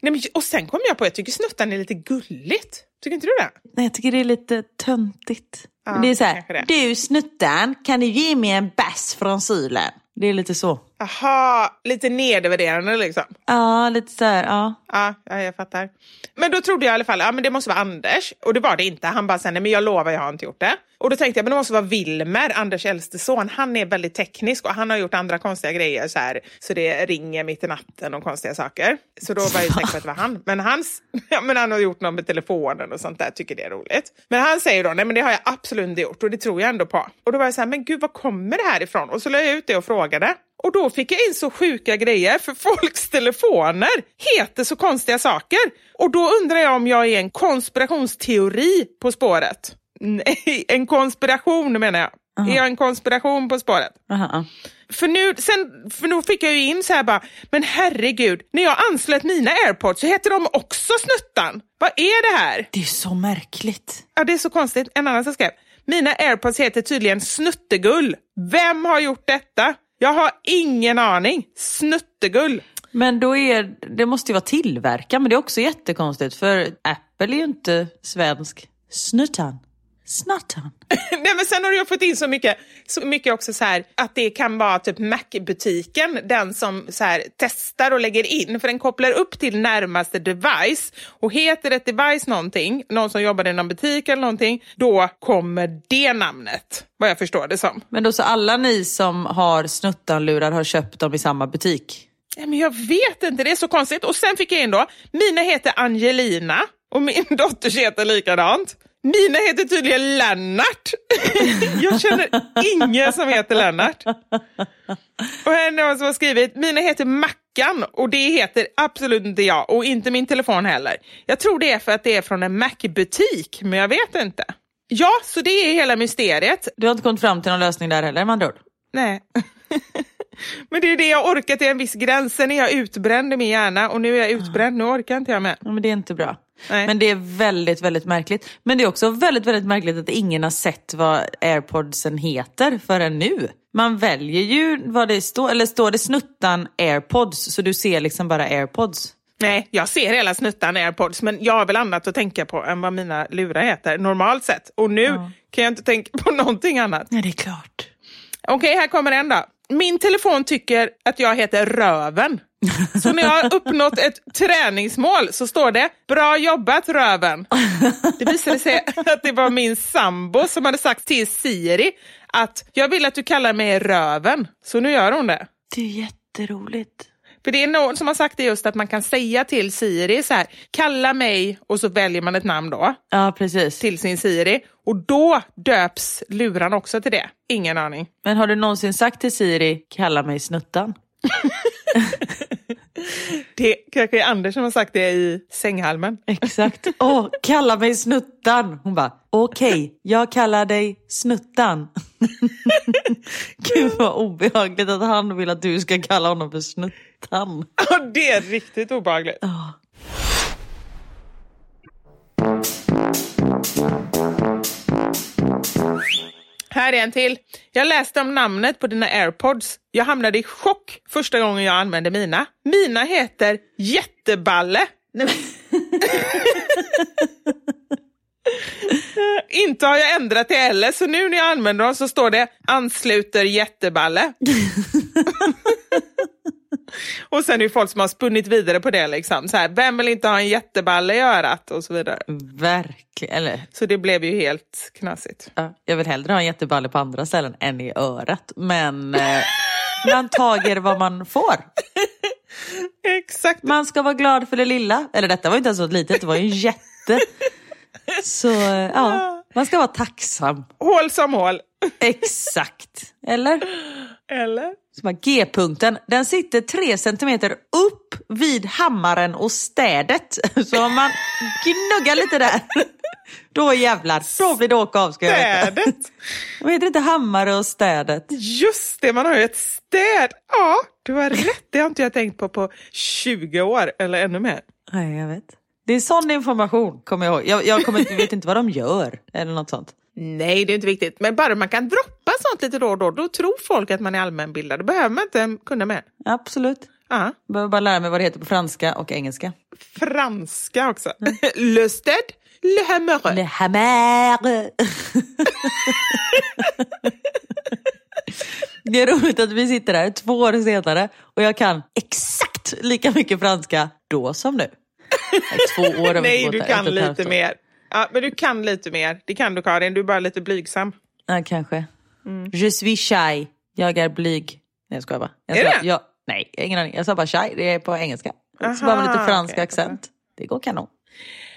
Nej, men, och sen kom jag på, jag tycker Snuttan är lite gulligt. Tycker inte du det? Nej, jag tycker det är lite töntigt. Ja, det är så här, du snuttan, kan du ge mig en bass från Sylen? Det är lite så. Aha, lite nedvärderande liksom. Ja, lite så här, ja. Ja, ja, jag fattar. Men då trodde jag i alla fall, ja men det måste vara Anders. Och det var det inte. Han bara nej men jag lovar, jag har inte gjort det. Och då tänkte jag, men det måste vara Wilmer, Anders äldste son. Han är väldigt teknisk och han har gjort andra konstiga grejer så här. Så det ringer mitt i natten och konstiga saker. Så då var jag säker på att det var han. Men, hans, ja, men han har gjort något med telefonen och sånt där, tycker det är roligt. Men han säger då, nej men det har jag absolut inte gjort och det tror jag ändå på. Och då var jag så här, men gud, var kommer det här ifrån? Och så la jag ut det och frågade. Och då fick jag in så sjuka grejer, för folks telefoner heter så konstiga saker. Och då undrar jag om jag är en konspirationsteori på spåret. Nej, en konspiration menar jag. Är jag en konspiration på spåret? Aha. För nu, sen, för nu fick jag ju in så här bara, men herregud, när jag anslöt mina airpods så heter de också Snuttan. Vad är det här? Det är så märkligt. Ja, det är så konstigt. En annan som skrev, mina airpods heter tydligen Snuttegull. Vem har gjort detta? Jag har ingen aning. Snuttegull. Men då är, det måste ju vara tillverkaren, men det är också jättekonstigt för Apple är ju inte svensk. Snuttan. Snuttan. Nej, men sen har jag fått in så mycket, så mycket också så här att det kan vara typ Mac-butiken, den som så här testar och lägger in, för den kopplar upp till närmaste device och heter ett device någonting, någon som jobbar i någon butik eller någonting, då kommer det namnet, vad jag förstår det som. Men då så alla ni som har snuttanlurar har köpt dem i samma butik? Ja, men jag vet inte, det är så konstigt. Och sen fick jag in då, mina heter Angelina och min dotters heter likadant. Mina heter tydligen Lennart. jag känner ingen som heter Lennart. Och här är någon som har skrivit, mina heter Mackan och det heter absolut inte jag och inte min telefon heller. Jag tror det är för att det är från en Mac-butik, men jag vet inte. Ja, så det är hela mysteriet. Du har inte kommit fram till någon lösning där heller med andra ord? Nej. Men det är det jag orkar till en viss gräns. Sen är jag utbränd i min hjärna och nu är jag utbränd. Nu orkar inte jag med. Ja, men det är inte bra. Nej. Men det är väldigt, väldigt märkligt. Men det är också väldigt, väldigt märkligt att ingen har sett vad airpodsen heter förrän nu. Man väljer ju vad det står, eller står det snuttan airpods så du ser liksom bara airpods. Nej, jag ser hela snuttan airpods men jag har väl annat att tänka på än vad mina lurar heter normalt sett. Och nu kan jag inte tänka på någonting annat. Nej, det är klart. Okej, här kommer en då. Min telefon tycker att jag heter Röven. Så när jag har uppnått ett träningsmål så står det “Bra jobbat Röven”. Det visade sig att det var min sambo som hade sagt till Siri att “Jag vill att du kallar mig Röven”. Så nu gör hon det. Det är jätteroligt. För det är någon som har sagt det just att man kan säga till Siri så här “Kalla mig” och så väljer man ett namn då Ja, precis. till sin Siri. Och då döps luran också till det. Ingen aning. Men har du någonsin sagt till Siri, kalla mig snuttan? Det kanske är Anders som har sagt det i sänghalmen. Exakt. Åh, kalla mig Snuttan. Hon bara, okej, jag kallar dig Snuttan. Gud vad obehagligt att han vill att du ska kalla honom för Snuttan. Ja, det är riktigt obehagligt. Här är en till. Jag läste om namnet på dina airpods. Jag hamnade i chock första gången jag använde mina. Mina heter Jätteballe. Inte har jag ändrat till L, så nu när jag använder dem så står det ansluter jätteballe. och sen är det folk som har spunnit vidare på det. Liksom. Så här, vem vill inte ha en jätteballe i örat? Och så vidare. Verkligen. Eller, Så det blev ju helt knasigt. ja, jag vill hellre ha en jätteballe på andra ställen än i örat. Men eh, man tager vad man får. Exakt. Man ska vara glad för det lilla. Eller detta var inte ens så litet, det var ju en jätte. Så eh, ja, man ska vara tacksam. Hål som hål. Exakt. Eller? Eller? Så bara, G-punkten, den sitter tre centimeter upp vid hammaren och städet. Så om man gnuggar lite där, då jävlar, då blir det åka av ska jag veta. Städet. Vad heter inte hammare och städet? Just det, man har ju ett städ. Ja, du har rätt. Det har inte jag tänkt på på 20 år eller ännu mer. Nej, jag vet. Det är sån information, kommer jag ihåg. Jag, jag kommer, vet inte vad de gör, eller något sånt. Nej, det är inte viktigt. Men bara man kan droppa sånt lite då och då, då tror folk att man är allmänbildad. Då behöver man inte kunna mer. Absolut. Ja. Behöver bara lära mig vad det heter på franska och engelska. Franska också. Le sted, le hammer. Le hammer. Det är roligt att vi sitter här två år senare och jag kan exakt lika mycket franska då som nu. Två år har vi Nej, du kan lite mer. Ja, men du kan lite mer. Det kan du Karin, du är bara lite blygsam. Ja, kanske. Mm. Je suis shy. Jag är blyg. Nej, jag skojar bara. Jag Är det? Jag, nej, ingen aning. Jag sa bara shy. Det är på engelska. Så Aha, bara med lite fransk fattar. accent. Det går kanon.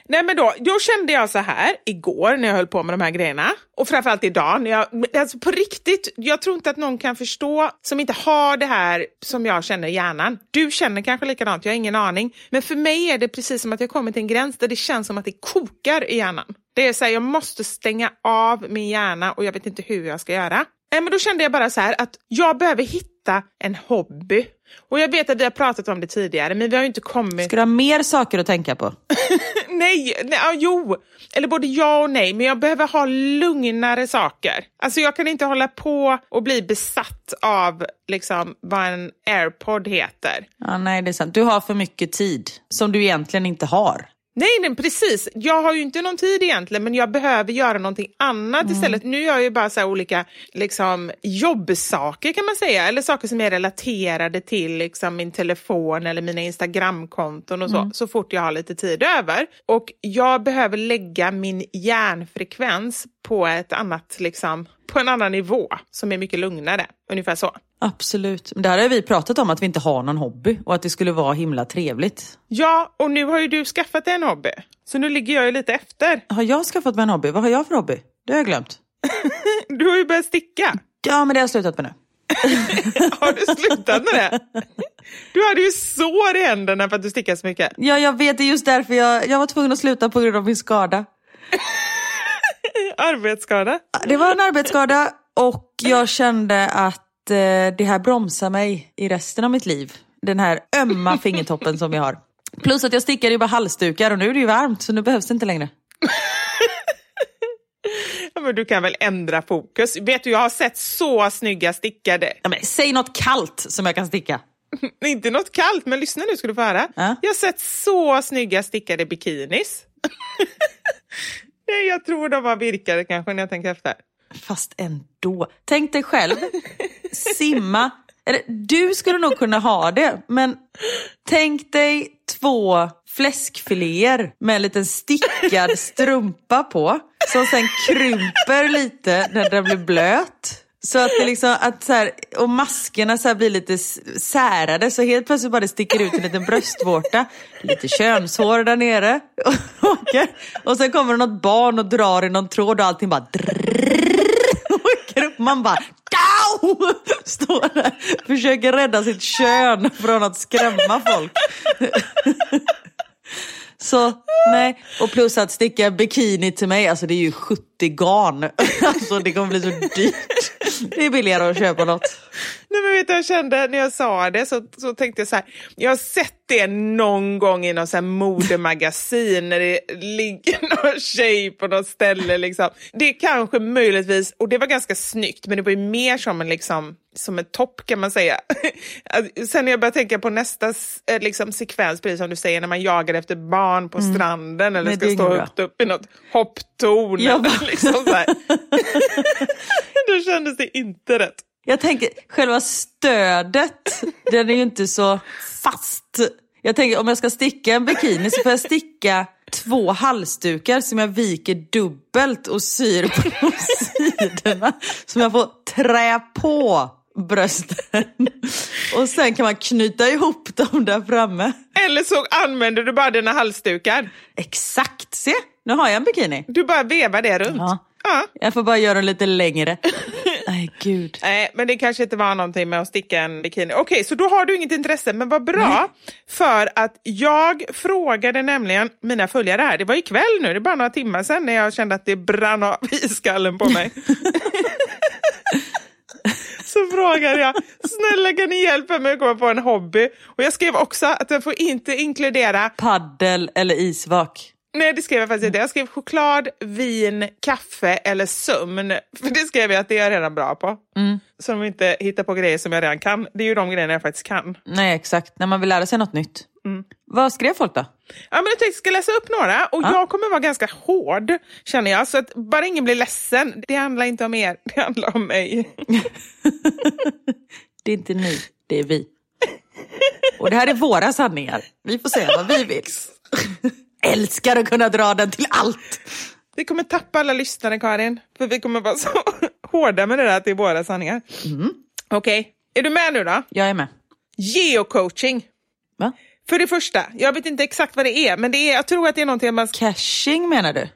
Nej men då, då kände jag så här igår när jag höll på med de här grejerna och framförallt idag. När jag, alltså på riktigt, jag tror inte att någon kan förstå som inte har det här som jag känner i hjärnan. Du känner kanske likadant, jag har ingen aning. Men för mig är det precis som att jag kommit till en gräns där det känns som att det kokar i hjärnan. Det är så här, jag måste stänga av min hjärna och jag vet inte hur jag ska göra. Nej, men då kände jag bara så här att jag behöver hitta en hobby. Och jag vet att vi har pratat om det tidigare, men vi har ju inte kommit... Ska du ha mer saker att tänka på? Nej, nej ja, jo. Eller både ja och nej, men jag behöver ha lugnare saker. Alltså jag kan inte hålla på och bli besatt av liksom, vad en airpod heter. Ja, nej, det är sant. Du har för mycket tid som du egentligen inte har. Nej, nej, precis. Jag har ju inte någon tid egentligen, men jag behöver göra någonting annat istället. Nu gör jag ju bara så här olika liksom, jobbsaker kan man säga, eller saker som är relaterade till liksom, min telefon eller mina Instagramkonton och så, så fort jag har lite tid över. Och jag behöver lägga min hjärnfrekvens på ett annat, liksom, på en annan nivå som är mycket lugnare. Ungefär så. Absolut. Men det här har vi pratat om att vi inte har någon hobby och att det skulle vara himla trevligt. Ja, och nu har ju du skaffat dig en hobby, så nu ligger jag ju lite efter. Har jag skaffat mig en hobby? Vad har jag för hobby? Det har jag glömt. Du har ju börjat sticka. Ja, men det har jag slutat med nu. Har du slutat med det? Du hade ju sår i händerna för att du stickade så mycket. Ja, jag vet. Det är just därför jag, jag var tvungen att sluta på grund av min skada. Arbetsskada. Det var en arbetsskada och jag kände att det här bromsar mig i resten av mitt liv. Den här ömma fingertoppen som jag har. Plus att jag stickade ju bara halsdukar och nu är det ju varmt så nu behövs det inte längre. Ja, men du kan väl ändra fokus. Vet du, jag har sett så snygga stickade. Ja, men, säg något kallt som jag kan sticka. Inte något kallt, men lyssna nu ska du få höra. Ja. Jag har sett så snygga stickade bikinis. Nej, jag tror de var virkade kanske när jag tänker efter. Fast ändå. Tänk dig själv, simma. Eller, du skulle nog kunna ha det, men tänk dig två fläskfiléer med en liten stickad strumpa på som sen krymper lite när den blir blöt. Så att det liksom, att så här, och maskerna så här blir lite särade så helt plötsligt bara det sticker ut en liten bröstvårta. Lite könshår där nere. Och, och, och sen kommer det något barn och drar i någon tråd och allting bara drrrr. Man bara Dow! Står där, försöker rädda sitt kön från att skrämma folk. Så nej, och plus att sticka bikini till mig, alltså det är ju 70 garn. Alltså det kommer bli så dyrt. Det är billigare att köpa något. Nej, men vet du, jag kände när jag sa det så, så tänkte jag så här. Jag har sett det någon gång i någon så modemagasin när det ligger någon tjej på något ställe. Liksom. Det är kanske möjligtvis, och det var ganska snyggt, men det var ju mer som en, liksom, som en topp kan man säga. Sen när jag började tänka på nästa eh, liksom, sekvens, precis som du säger, när man jagar efter barn på stranden eller Nej, ska stå högt upp i något hopptorn. Ja, eller va? Liksom så här. Då kändes det inte rätt. Jag tänker, själva stödet, den är ju inte så fast. Jag tänker om jag ska sticka en bikini så får jag sticka två halsdukar som jag viker dubbelt och syr på sidorna. Som jag får trä på brösten. Och sen kan man knyta ihop dem där framme. Eller så använder du bara dina halsdukar. Exakt, se nu har jag en bikini. Du bara vevar det runt. Ja. Ja. Jag får bara göra den lite längre. Nej gud. Nej, men det kanske inte var någonting med att sticka en bikini. Okej, så då har du inget intresse, men vad bra. För att jag frågade nämligen mina följare här, det var ikväll nu, det är bara några timmar sedan när jag kände att det brann av i skallen på mig. så frågade jag, snälla kan ni hjälpa mig att komma på en hobby? Och jag skrev också att jag får inte inkludera Paddel eller isvak. Nej, det skrev jag faktiskt inte. Jag skrev choklad, vin, kaffe eller sömn. För det skrev jag att det är jag redan bra på. Så de inte hittar på grejer som jag redan kan. Det är ju de grejerna jag faktiskt kan. Nej exakt, när man vill lära sig något nytt. Vad skrev folk då? Ja, men jag tänkte jag ska läsa upp några och jag kommer vara ganska hård känner jag. Så att bara ingen blir ledsen. Det handlar inte om er, det handlar om mig. Det är inte ni, det är vi. Och det här är våra sanningar. Vi får säga vad vi vill. Älskar att kunna dra den till allt. Vi kommer tappa alla lyssnare Karin. För vi kommer vara så hårda med det där att det är våra sanningar. Okej, är du med nu då? Jag är med. Geocoaching. Va? För det första, jag vet inte exakt vad det är, men det är, jag tror att det är någonting man... Caching menar du?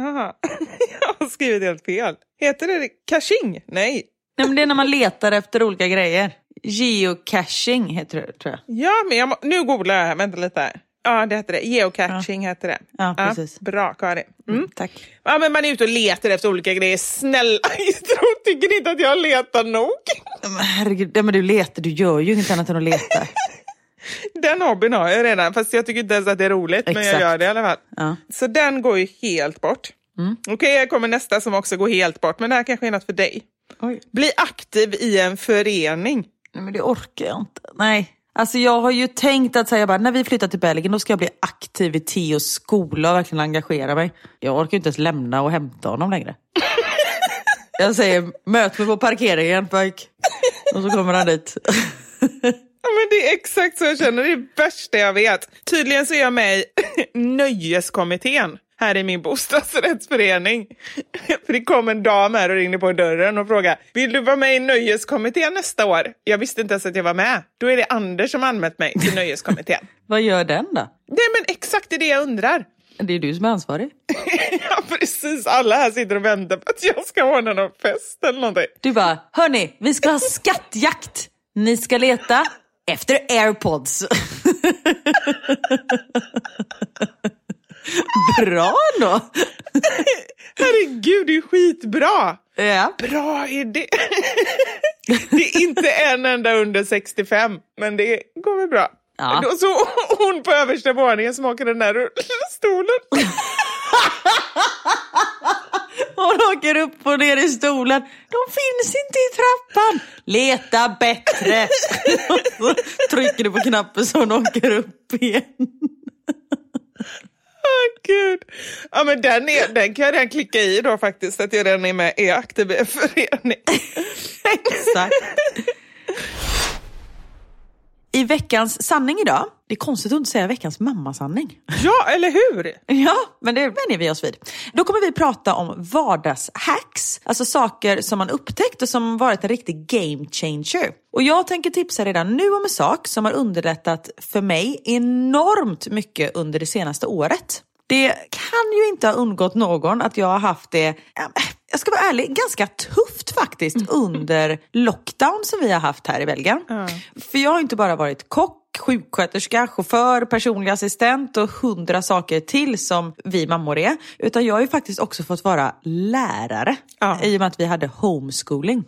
Aha. jag har skrivit helt fel. Heter det caching? Nej. Nej, men det är när man letar efter olika grejer. Geocaching heter det tror jag. Ja, men jag må... nu googlar jag här. Vänta lite här. Ja, det heter det. Geocaching heter det. Ja, precis. bra, Karin. Mm. Tack. Ja, men man är ute och letar efter olika grejer. Snälla, jag tycker inte att jag letar nog. Men herregud, ja, men du letar, du gör ju inget annat än att leta. Den hobbyn har jag redan, fast jag tycker inte ens att det är roligt. Men jag Exakt. gör det i alla fall. Ja. Så den går ju helt bort. Okej, här kommer nästa som också går helt bort. Men det här kanske är något för dig. Oj. Bli aktiv i en förening. Nej, men det orkar jag inte. Nej. Alltså jag har ju tänkt att säga bara, när vi flyttar till Belgien då ska jag bli aktiv i Teos skola och verkligen engagera mig. Jag orkar ju inte ens lämna och hämta honom längre. jag säger, möt mig på parkeringen pojk. Och så kommer han dit. Ja, men det är exakt så jag känner. Det är det värsta jag vet. Tydligen så är jag med i nöjeskommittén här i min bostadsrättsförening. För det kom en dam här och ringde på dörren och frågade Vill du vara med i nöjeskommittén nästa år? Jag visste inte ens att jag var med. Då är det Anders som anmält mig till nöjeskommittén. Vad gör den då? Nej men exakt det är det jag undrar. Det är du som är ansvarig. ja precis, alla här sitter och väntar på att jag ska ordna någon fest eller någonting. Du bara, hörni, vi ska ha skattjakt. Ni ska leta efter airpods. Bra då. Herregud, det är skitbra! Ja. Bra idé! det är inte en enda under 65, men det går väl bra. Ja. Så hon på översta våningen som åker den där stolen. Hon åker upp och ner i stolen. De finns inte i trappan. Leta bättre. Och så trycker du på knappen så hon åker upp igen. Åh, Gud. Ja, men den, är, den kan jag redan klicka i då faktiskt, att jag redan är med är aktiv i en förening. Exakt. I veckans sanning idag, det är konstigt att inte säga veckans mammasanning. ja, eller hur? Ja, men det vänjer vi oss vid. Då kommer vi prata om vardagshacks, alltså saker som man upptäckt och som varit en riktig game changer. Och jag tänker tipsa redan nu om en sak som har underlättat för mig enormt mycket under det senaste året. Det kan ju inte ha undgått någon att jag har haft det ja, jag ska vara ärlig, ganska tufft faktiskt under lockdown som vi har haft här i Belgien. För jag har inte bara varit kock, sjuksköterska, chaufför, personlig assistent och hundra saker till som vi mammor är. Utan jag har ju faktiskt också fått vara lärare Ja. i och med att vi hade homeschooling.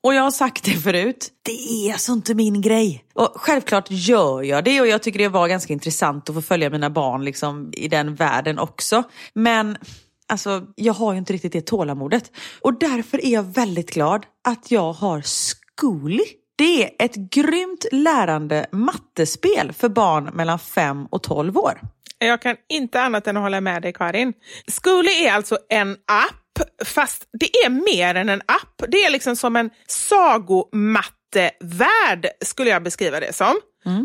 Och jag har sagt det förut, det är alltså inte min grej. Och självklart gör jag det och jag tycker det var ganska intressant att få följa mina barn liksom, i den världen också. Men alltså, jag har ju inte riktigt det tålamodet. Och därför är jag väldigt glad att jag har Schooly. Det är ett grymt lärande mattespel för barn mellan 5 och 12 år. Jag kan inte annat än att hålla med dig Karin. Schooly är alltså en app, fast det är mer än en app. Det är liksom som en sagomattevärld, skulle jag beskriva det som.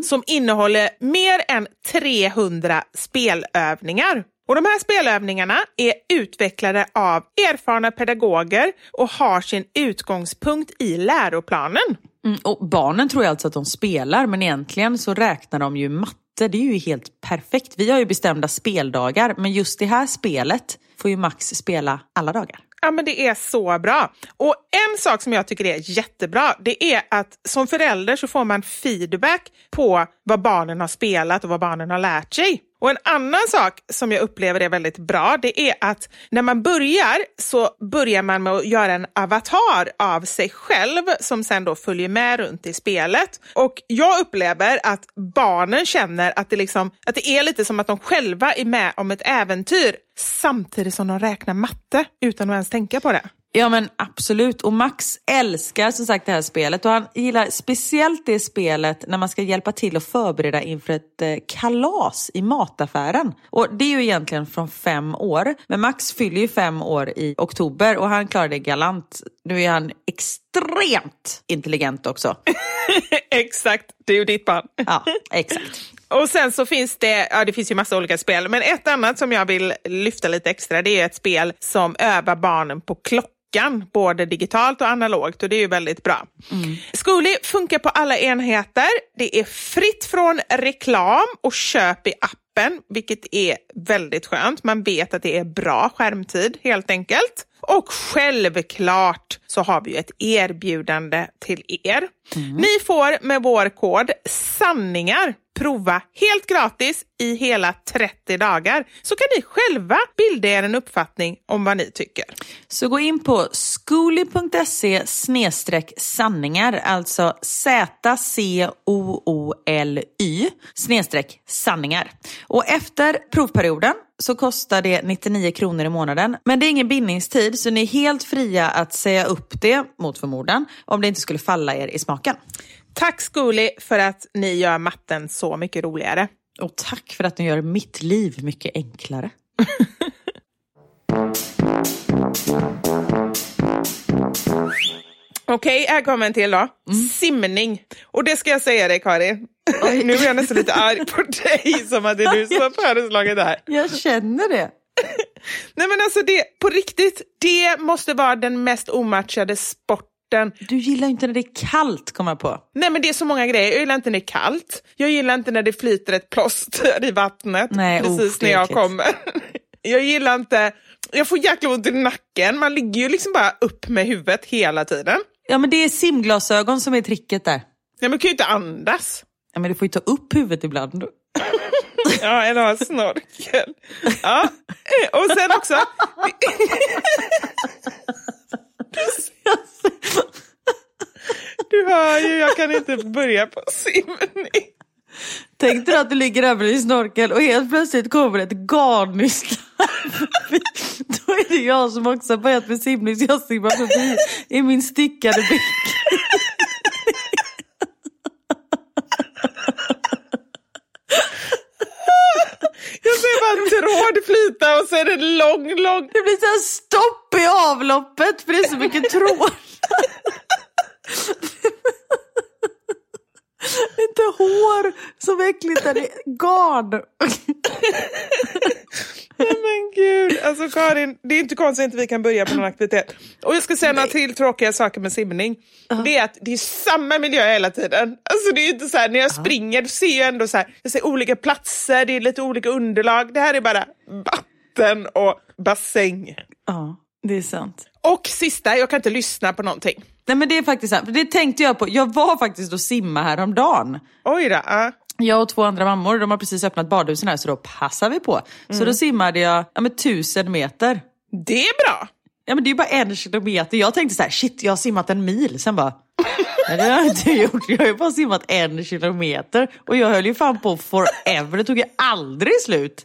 Som innehåller mer än 300 spelövningar. Och De här spelövningarna är utvecklade av erfarna pedagoger och har sin utgångspunkt i läroplanen. Mm, och barnen tror alltså att de spelar men egentligen så räknar de ju matte. Det är ju helt perfekt. Vi har ju bestämda speldagar men just det här spelet får ju Max spela alla dagar. Ja, men det är så bra. Och en sak som jag tycker är jättebra, det är att som förälder så får man feedback på vad barnen har spelat och vad barnen har lärt sig. Och en annan sak som jag upplever är väldigt bra, det är att när man börjar så börjar man med att göra en avatar av sig själv som sen då följer med runt i spelet. Och jag upplever att barnen känner att det, liksom, att det är lite som att de själva är med om ett äventyr samtidigt som de räknar matte utan att ens tänka på det. Ja men absolut och Max älskar som sagt det här spelet och han gillar speciellt det spelet när man ska hjälpa till att förbereda inför ett eh, kalas i mataffären. Och det är ju egentligen från fem år. Men Max fyller ju fem år i oktober och han klarar det galant. Nu är han extremt intelligent också. Exakt, det är ju ditt barn. Ja, exakt. Och sen så finns det, ja det finns ju massa olika spel, men ett annat som jag vill lyfta lite extra, det är ett spel som övar barnen på klockan, både digitalt och analogt och det är ju väldigt bra. Mm. Schooly funkar på alla enheter, det är fritt från reklam och köp i appen, vilket är väldigt skönt. Man vet att det är bra skärmtid helt enkelt. Och självklart så har vi ju ett erbjudande till er. Ni får med vår kod sanningar prova helt gratis i hela 30 dagar så kan ni själva bilda er en uppfattning om vad ni tycker. Så gå in på skoli.se sanningar, alltså Z-C-O-O-L-Y sanningar. Och efter provperioden så kostar det 99 kronor i månaden. Men det är ingen bindningstid så ni är helt fria att säga upp det mot förmodan om det inte skulle falla er i smaken. Tack Skuli för att ni gör matten så mycket roligare. Och tack för att ni gör mitt liv mycket enklare. Okej, här kommer en till då. Simning. Och det ska jag säga dig Karin. nu är jag nästan lite arg på dig som att det är du som har föreslagit det här. Jag känner det. Nej men alltså det, på riktigt, det måste vara den mest omatchade sporten. Du gillar inte när det är kallt, kommer jag på. Nej men det är så många grejer. Jag gillar inte när det är kallt. Jag gillar inte när det flyter ett plåster i vattnet Nej, precis usch, det när är jag kommer. Jag gillar inte, jag får jäkla ont i nacken. Man ligger ju liksom bara upp med huvudet hela tiden. Ja, men det är simglasögon som är tricket där. Nej, man kan ju inte andas. Ja, men du får ju ta upp huvudet ibland. Ja, eller ha snorkel. Ja. Och sen också... Du hör ju, jag kan inte börja på simning. Tänk dig att du ligger över i snorkel och helt plötsligt kommer ett garnnystan. Då är det jag som också har börjat med simning så jag simmar förbi i min stickade bäck. Jag ser bara en tråd flyta och så är det lång, lång... Det blir så här stopp i avloppet för det är så mycket tråd. Inte hår som är äckligt, det är garn. Nej men gud, alltså Karin, det är inte konstigt att vi kan börja på någon aktivitet. Och jag ska säga några till tråkiga saker med simning. Det är att det är samma miljö hela tiden. Alltså det är inte så här, när jag springer, då ser jag ändå så här, jag ser olika platser, det är lite olika underlag. Det här är bara vatten och bassäng. Ja. Det är sant. Och sista, jag kan inte lyssna på någonting. Nej men det är faktiskt sant. Det tänkte jag på. Jag var faktiskt och simma häromdagen. Oj då. ja. Jag och två andra mammor, de har precis öppnat badhusen här så då passar vi på. Så då simmade jag ja, men, tusen meter. Det är bra. Ja men det är ju bara en kilometer. Jag tänkte så här, shit jag har simmat en mil. Sen bara, nej det har jag inte gjort. Jag har ju bara simmat en kilometer. Och jag höll ju fan på forever. Det tog ju aldrig slut.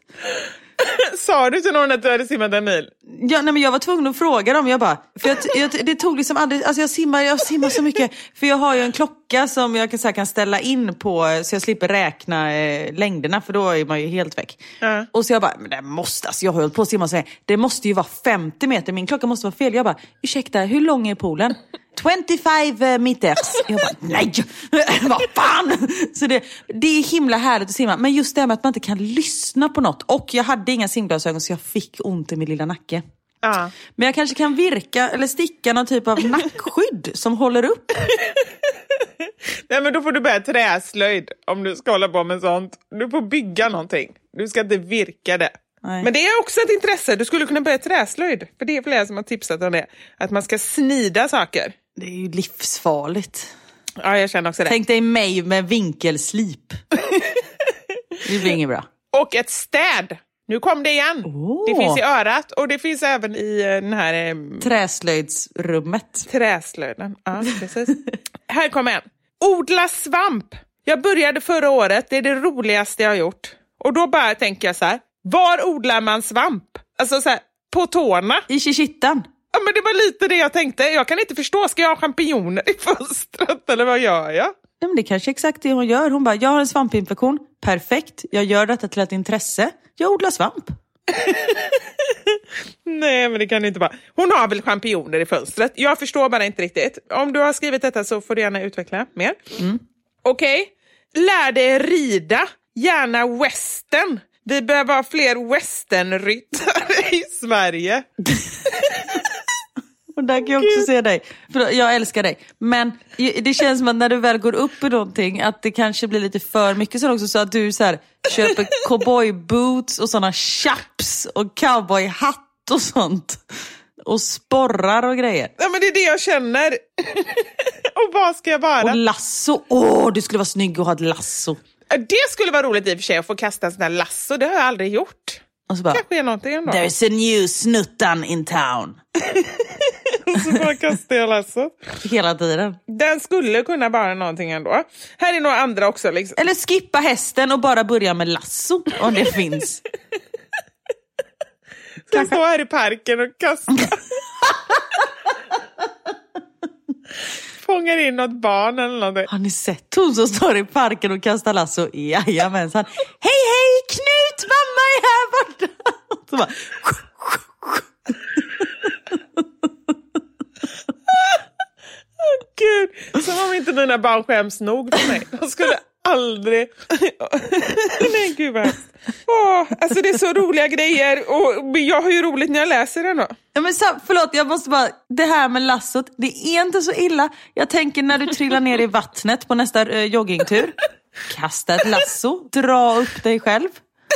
Sa du till någon att du hade simmat en mil? Ja, nej, men jag var tvungen att fråga dem. Jag bara, för jag, jag, det tog liksom aldrig, alltså jag simmar, jag simmar så mycket. För jag har ju en klocka som jag kan, så här, kan ställa in på så jag slipper räkna eh, längderna för då är man ju helt väck. Ja. Och så jag bara, men det måste, alltså jag har hållit på att simma så här, det måste ju vara 50 meter, min klocka måste vara fel. Jag bara, ursäkta, hur lång är poolen? 25 meters. Jag bara, nej, vad fan! Så det, det är himla härligt att simma, men just det här med att man inte kan lyssna på något. Och jag hade inga simglasögon så jag fick ont i min lilla nacke. Ja. Men jag kanske kan virka eller sticka någon typ av nackskydd som håller upp. Nej men då får du börja träslöjd om du ska hålla på med sånt. Du får bygga någonting. Du ska inte virka det. Nej. Men det är också ett intresse. Du skulle kunna börja träslöjd. För det är flera som har tipsat om det. Att man ska snida saker. Det är ju livsfarligt. Ja, jag känner också det. Tänk dig mig med vinkelslip. Det blir inget bra. Och ett städ. Nu kom det igen. Åh. Det finns i örat och det finns även i eh, den här eh, Träslöjdsrummet. träslöjden. Ja, precis. här kommer en. Odla svamp. Jag började förra året. Det är det roligaste jag har gjort. Och då bara tänker jag så här. Var odlar man svamp? Alltså så här, på tårna. I Chichittan. Ja, men det var lite det jag tänkte. Jag kan inte förstå. Ska jag ha champinjoner i fönstret eller vad gör jag? Ja, men det är kanske är exakt det hon gör. Hon bara, jag har en svampinfektion. Perfekt. Jag gör detta till ett intresse. Jag odlar svamp. Nej, men det kan det inte vara. Hon har väl champinjoner i fönstret. Jag förstår bara inte riktigt. Om du har skrivit detta så får du gärna utveckla mer. Okej. Lär dig rida. Gärna western. Vi behöver ha fler westernryttare i Sverige. Och där kan jag också se dig. För jag älskar dig. Men det känns som att när du väl går upp i någonting att det kanske blir lite för mycket sånt också. Så att du så här, köper cowboyboots och sådana chaps och cowboyhatt och sånt. Och sporrar och grejer. Ja, men det är det jag känner. och vad ska jag vara? Och lasso. Åh, du skulle vara snygg och ha ett lasso. Det skulle vara roligt i och för sig att få kasta en sån här lasso. Det har jag aldrig gjort. Och så bara, kanske är någonting ändå. there's a new snuttan in town. så bara kastar jag lasso. Hela tiden. Den skulle kunna vara någonting ändå. Här är några andra också. Liksom. Eller skippa hästen och bara börja med lasso om det finns. Ska jag stå här i parken och kasta. Fångar in något barn eller någonting. Har ni sett hon som står i parken och kastar lasso? Jajamensan. Hej hej Knut, mamma är här borta. Så bara, Gud, om inte mina barn skäms nog för mig. De skulle aldrig... Nej, gud vad hemskt. Alltså det är så roliga grejer och jag har ju roligt när jag läser den då. Ja, men så, förlåt, jag måste bara, det här med lassot, det är inte så illa. Jag tänker när du trillar ner i vattnet på nästa eh, joggingtur, kasta ett lasso, dra upp dig själv.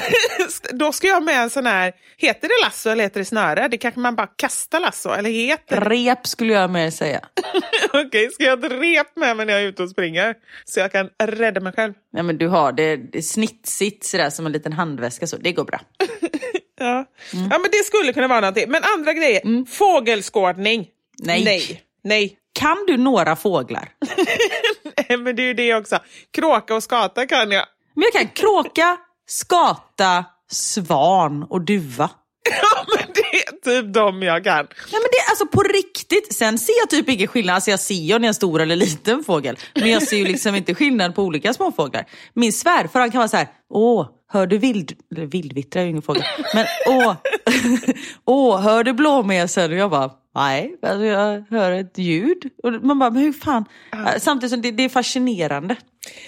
Då ska jag med en sån här, heter det lasso eller heter det snöre? Det kanske man bara kastar lasso, eller heter? Rep skulle jag mer säga. Okej, ska jag ha ett rep med mig när jag är ute och springer? Så jag kan rädda mig själv. Ja, men du har det, det snitsigt sådär som en liten handväska, så det går bra. Ja. ja, men det skulle kunna vara någonting. Men andra grejer, fågelskådning. Nej. Nej. Nej. Kan du några fåglar? Nej, men det är ju det också. Kråka och skata kan jag. Men jag kan kråka, skata, svan och duva. Ja, men det är typ de jag kan. Nej men det är alltså på riktigt. Sen ser jag typ ingen skillnad. Alltså jag ser ju om det är en stor eller liten fågel. Men jag ser ju liksom inte skillnad på olika småfåglar. Min svärfar han kan vara så här. Åh, hör du vild... Eller vildvittra är ju ingen fågel. Men åh, åh, hör du blåmesen? Och jag bara, nej, alltså jag hör ett ljud. Och man bara, men hur fan? Samtidigt som det, det är fascinerande.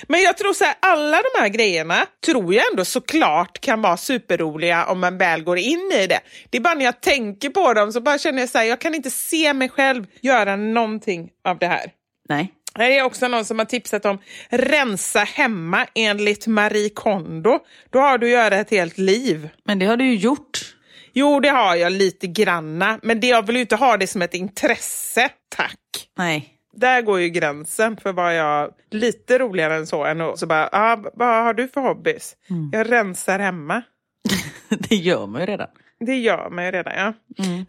Men jag tror så här, alla de här grejerna tror jag ändå såklart kan vara superroliga om man väl går in i det. Det är bara när jag tänker på dem så bara känner jag så här, jag kan inte se mig själv göra någonting av det här. Nej. Här är också någon som har tipsat om rensa hemma enligt Marie Kondo. Då har du att göra ett helt liv. Men det har du ju gjort. Jo, det har jag lite granna, men det, jag vill ju inte ha det som ett intresse, tack. Nej. Där går ju gränsen för vad jag... Lite roligare än så. Än att, så bara, ah, vad har du för hobbys? Jag rensar hemma. det gör man ju redan. Det gör man ju redan, ja.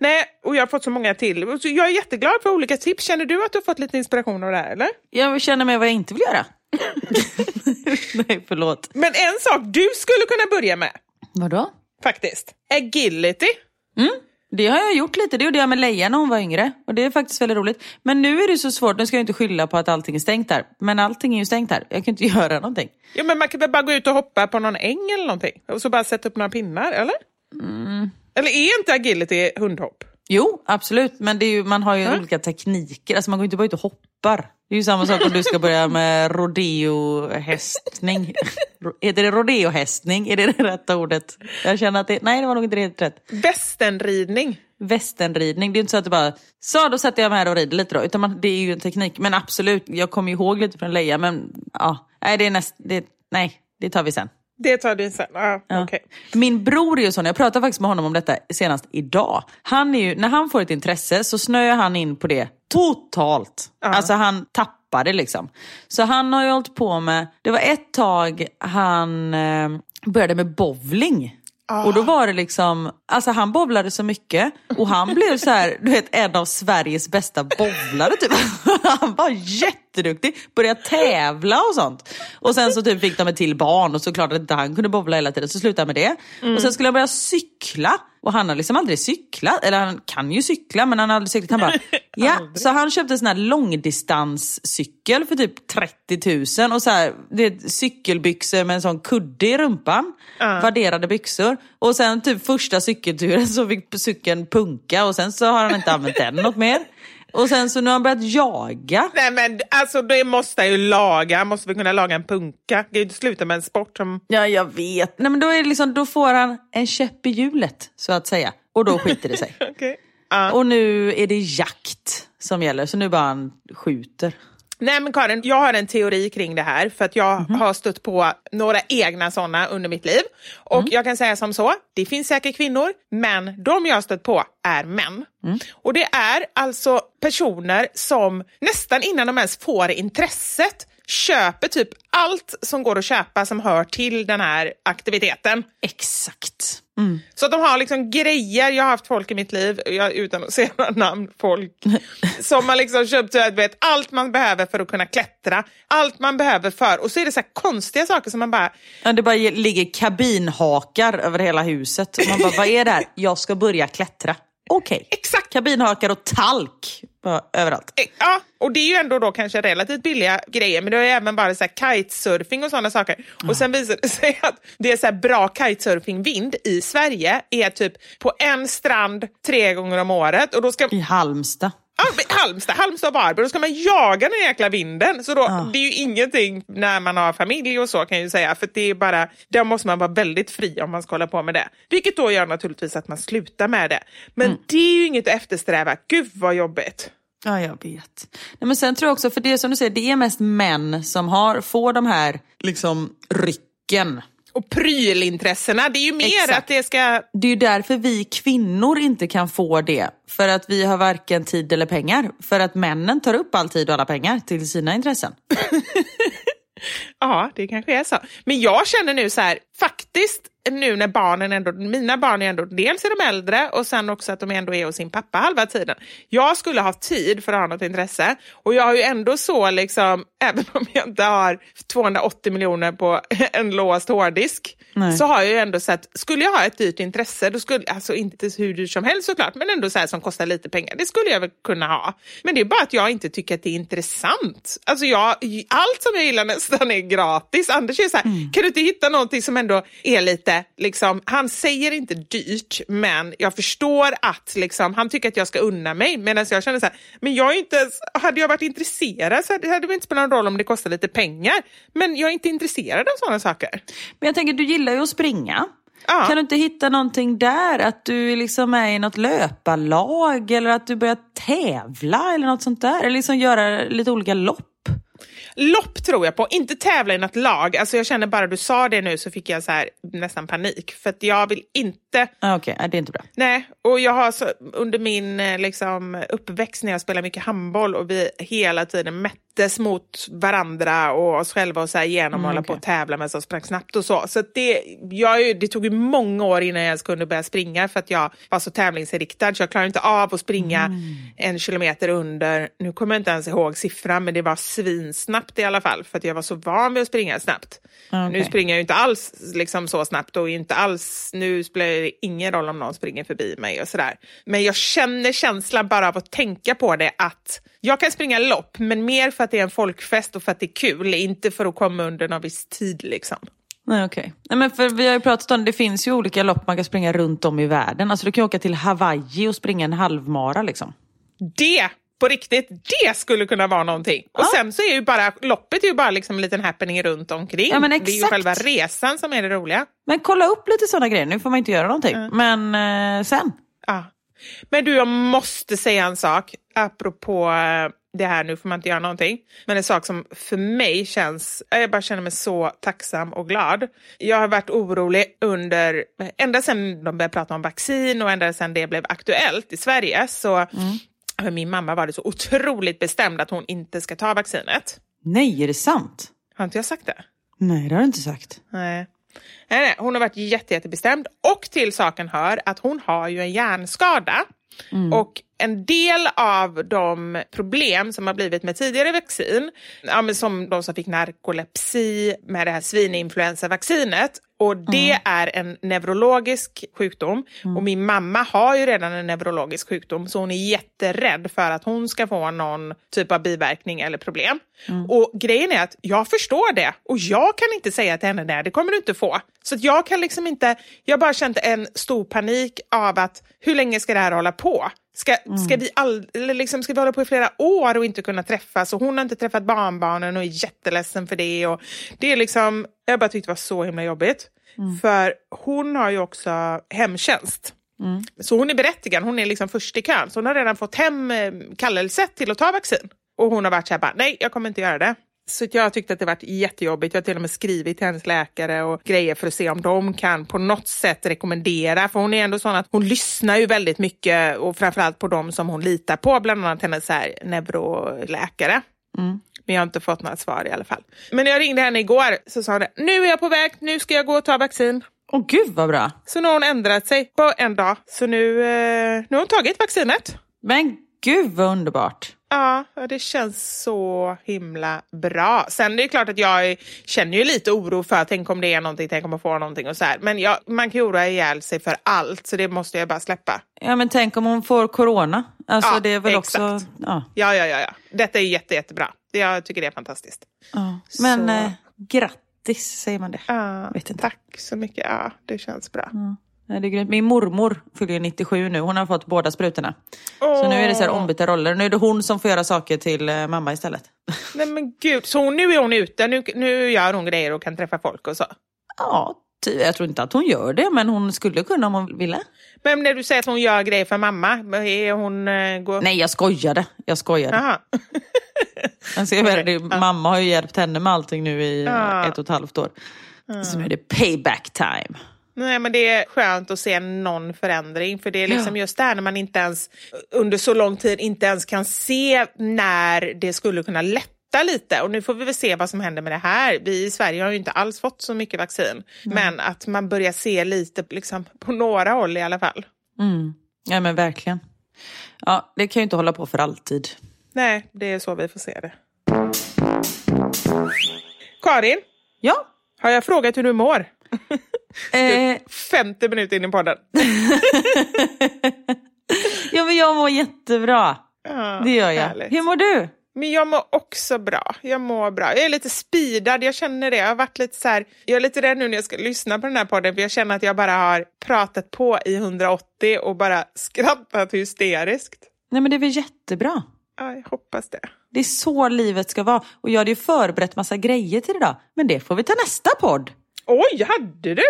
Nej, och jag har fått så många till. Så Jag är jätteglad för olika tips. Känner du att du har fått lite inspiration av det här, eller? Jag känner med vad jag inte vill göra. Nej, förlåt. Men en sak du skulle kunna börja med, Vadå? Faktiskt. Agility. Det har jag gjort lite. Det gjorde jag med Leia när hon var yngre. Och det är faktiskt väldigt roligt. Men nu är det så svårt. Nu ska jag inte skylla på att allting är stängt här. Men allting är ju stängt här. Jag kan inte göra någonting. Ja, men man kan väl bara gå ut och hoppa på någon äng eller någonting? Och så bara sätta upp några pinnar, eller? Eller är inte agility hundhopp? Jo, absolut. Men det är ju, man har ju olika tekniker. Alltså man går inte bara ut och hoppar. Det är ju samma sak om du ska börja med rodeohästning. Ro- Heter det rodeohästning? Är det det rätta ordet? Jag känner att det... Nej, det var nog inte helt rätt. Västernridning. Västernridning. Det är inte så att du bara, så då sätter jag mig här och rider lite då. Utan man, det är ju en teknik. Men absolut, jag kommer ihåg lite från Leia. Men ja, nej, det är näst, det, nej, det tar vi sen. Det tar du sen. Ah, Ja. okej. Min bror är ju sån, jag pratade faktiskt med honom om detta senast idag. Han är ju, när han får ett intresse så snöar han in på det totalt. Alltså han tappar det liksom. Så han har ju hållit på med, det var ett tag han eh, började med bowling. Och då var det liksom, alltså han bowlade så mycket och han blev så här, du vet en av Sveriges bästa bowlare typ. Han var jätteduktig, började tävla och sånt. Och sen så typ fick de ett till barn och såklart att inte han kunde bowla hela tiden så slutade han med det. Och sen skulle han börja cykla och han har liksom aldrig cyklat, eller han kan ju cykla men han har aldrig cyklat. Han bara, ja. Så han köpte en sån här långdistanscykel för typ 30 000 och så här, det är cykelbyxor med en sån kudde i rumpan. Värderade byxor. Och sen typ första cykelturen så fick cykeln punka och sen så har han inte använt den något mer. Och sen så nu har han börjat jaga. Nej men alltså det måste ju laga. Måste vi kunna laga en punka? Det kan ju inte sluta med en sport som... Ja, jag vet. Nej, men då, är liksom, då får han en käpp i hjulet, så att säga. Och då skiter det sig. Okej. Ja. Och nu är det jakt som gäller, så nu bara han skjuter. Nej men Karin, jag har en teori kring det här för att jag har stött på några egna sådana under mitt liv. Och jag kan säga som så, det finns säkert kvinnor, men de jag har stött på är män. Och det är alltså personer som nästan innan de ens får intresset köper typ allt som går att köpa som hör till den här aktiviteten. Exakt. Så att de har liksom grejer, jag har haft folk i mitt liv, jag, utan att säga några namn, folk som har liksom köpt vet, allt man behöver för att kunna klättra, allt man behöver för, och så är det så här konstiga saker som man bara, Ja, det bara ge- ligger kabinhakar över hela huset. Man bara, vad är det här? Jag ska börja klättra. Okej. exakt Kabinhakar och talk överallt. Eh, Ja, och det är ju ändå då kanske relativt billiga grejer, men det är även bara så här kitesurfing och sådana saker. Och sen visar det sig att det är så bra kitesurfingvind i Sverige är typ på en strand tre gånger om året. Och då ska I Halmstad. Ja, Halmstad, Halmstad och Varberg, då ska man jaga den jäkla vinden. Så då, det är ju ingenting när man har familj och så kan jag ju säga. För det är bara, där måste man vara väldigt fri om man ska hålla på med det. Vilket då gör naturligtvis att man slutar med det. Men det är ju inget att eftersträva. Gud vad jobbigt. Ja, jag vet. Nej, men sen tror jag också, för det som du säger, det är mest män som har, får de här liksom rycken. Och prylintressena, det är ju mer Exakt. att det ska... Det är ju därför vi kvinnor inte kan få det. För att vi har varken tid eller pengar. För att männen tar upp all tid och alla pengar till sina intressen. Ja, det kanske är så. Men jag känner nu så här, faktiskt nu när barnen ändå, mina barn är ändå, dels är de äldre och sen också att de ändå är hos sin pappa halva tiden. Jag skulle ha tid för att ha något intresse och jag har ju ändå så liksom, även om jag inte har 280 miljoner på en låst hårddisk, Nej. så har jag ju ändå sett, skulle jag ha ett dyrt intresse, då skulle, alltså inte hur dyrt som helst såklart, men ändå så här som kostar lite pengar, det skulle jag väl kunna ha. Men det är bara att jag inte tycker att det är intressant. Alltså jag, allt som jag gillar nästan är gratis. Anders är så här, kan du inte hitta någonting som ändå är lite, liksom, han säger inte dyrt, men jag förstår att liksom, han tycker att jag ska unna mig, medan jag känner så här, men jag är inte hade jag varit intresserad så hade hade det inte spelat någon roll om det kostar lite pengar, men jag är inte intresserad av sådana saker. Men jag tänker, du gillar ju att springa. Ja. Kan du inte hitta någonting där? Att du liksom är i något löparlag eller att du börjar tävla eller något sånt där? Eller liksom göra lite olika lopp? Lopp tror jag på, inte tävla i något lag. Alltså jag känner bara du sa det nu så fick jag så här, nästan panik. För att jag vill inte... Ah, Okej, okay. det är inte bra. Nej, och jag har så, under min eh, liksom, uppväxt när jag spelade mycket handboll och vi hela tiden mättes mot varandra och oss själva och så här genom mm, hålla okay. på och tävla med som sprang snabbt och så. Så det, jag, det tog ju många år innan jag ens kunde börja springa för att jag var så tävlingsinriktad så jag klarade inte av att springa mm. en kilometer under, nu kommer jag inte ens ihåg siffran, men det var svinsnabbt i alla fall för att jag var så van vid att springa snabbt. Okay. Nu springer jag ju inte alls liksom så snabbt och inte alls, nu spelar det ingen roll om någon springer förbi mig och sådär. Men jag känner känslan bara av att tänka på det att jag kan springa lopp, men mer för att det är en folkfest och för att det är kul, inte för att komma under någon viss tid liksom. Nej, okej. Okay. men för vi har ju pratat om det finns ju olika lopp man kan springa runt om i världen. Alltså du kan åka till Hawaii och springa en halvmara liksom. Det på riktigt, det skulle kunna vara någonting. Ja. Och sen så är ju bara loppet är ju bara liksom en liten happening runt omkring. Ja, Det är ju själva resan som är det roliga. Men kolla upp lite sådana grejer. Nu får man inte göra någonting. Mm. Men eh, sen. Ja. Men du, jag måste säga en sak apropå eh, det här, nu får man inte göra någonting. Men en sak som för mig känns, jag bara känner mig så tacksam och glad. Jag har varit orolig under, ända sedan de började prata om vaccin och ända sedan det blev aktuellt i Sverige så mm. Min mamma var det så otroligt bestämd att hon inte ska ta vaccinet. Nej, är det sant? Har inte jag sagt det? Nej, det har du inte sagt. Nej. Nej, nej, hon har varit jätte, jättebestämd och till saken hör att hon har ju en hjärnskada. Mm. Och en del av de problem som har blivit med tidigare vaccin, ja, som de som fick narkolepsi med det här svininfluensavaccinet, och det mm. är en neurologisk sjukdom. Mm. Och min mamma har ju redan en neurologisk sjukdom så hon är jätterädd för att hon ska få någon typ av biverkning eller problem. Mm. Och grejen är att jag förstår det och jag kan inte säga till henne nej det kommer du inte få. Så jag kan liksom inte, jag har bara känt en stor panik av att hur länge ska det här hålla på? Ska, mm. ska, vi all, liksom, ska vi hålla på i flera år och inte kunna träffas? Och hon har inte träffat barnbarnen och är jätteledsen för det. Och det är liksom, jag bara tyckte det var så himla jobbigt. Mm. För hon har ju också hemtjänst. Mm. Så hon är berättigad, hon är liksom först i kön. Så hon har redan fått hem eh, kallelse till att ta vaccin. Och hon har varit så här bara, nej jag kommer inte göra det. Så jag tyckte att det varit jättejobbigt. Jag har till och med skrivit till hennes läkare och grejer för att se om de kan på något sätt rekommendera. För hon är ändå sån att hon lyssnar ju väldigt mycket och framförallt på dem som hon litar på, bland annat hennes här neuroläkare. Mm. Men jag har inte fått några svar i alla fall. Men när jag ringde henne igår så sa hon nu är jag på väg, nu ska jag gå och ta vaccin. Åh oh, gud vad bra. Så nu har hon ändrat sig på en dag. Så nu, eh, nu har hon tagit vaccinet. Men gud vad underbart. Ja, det känns så himla bra. Sen det är klart att jag känner ju lite oro för tänk om det är någonting, tänk om jag får någonting och så här. Men jag, man kan ju oroa ihjäl sig för allt, så det måste jag bara släppa. Ja, men tänk om hon får corona. Alltså ja, det är väl exakt. också... Ja. ja, ja, ja, ja. Detta är jätte, jättebra. Jag tycker det är fantastiskt. Ja. Men eh, grattis, säger man det? Ja, Vet inte. tack så mycket. Ja, det känns bra. Ja. Ja, det är grymt. Min mormor fyller 97 nu. Hon har fått båda sprutorna. Oh. Så nu är det så här ombytta roller. Nu är det hon som får göra saker till eh, mamma istället. Nej men gud, så nu är hon ute. Nu, nu gör hon grejer och kan träffa folk och så? Ja, jag tror inte att hon gör det, men hon skulle kunna om hon ville. Men när du säger att hon gör grejer för mamma, är hon... Uh, går... Nej, jag skojade. Jag skojade. alltså, jag vet, mamma har ju hjälpt henne med allting nu i uh. ett och ett halvt år. Uh. Så nu är det payback time. Nej, men det är skönt att se någon förändring. För det är liksom ja. just det här när man inte ens under så lång tid inte ens kan se när det skulle kunna lätta lite. Och nu får vi väl se vad som händer med det här. Vi i Sverige har ju inte alls fått så mycket vaccin. Mm. Men att man börjar se lite liksom, på några håll i alla fall. Mm. Ja men verkligen. Ja, det kan ju inte hålla på för alltid. Nej, det är så vi får se det. Karin? Ja? Har jag frågat hur du mår? Eh, 50 minuter in i podden. ja, men jag mår jättebra. Ja, det gör jag. Härligt. Hur mår du? Men jag mår också bra. Jag mår bra. Jag är lite speedad, jag känner det. Jag har varit lite så här, jag är lite rädd nu när jag ska lyssna på den här podden för jag känner att jag bara har pratat på i 180 och bara skrattat hysteriskt. Nej men det är väl jättebra. Ja, jag hoppas det. Det är så livet ska vara. Och jag hade ju förberett massa grejer till idag. Men det får vi ta nästa podd. Oj, hade du?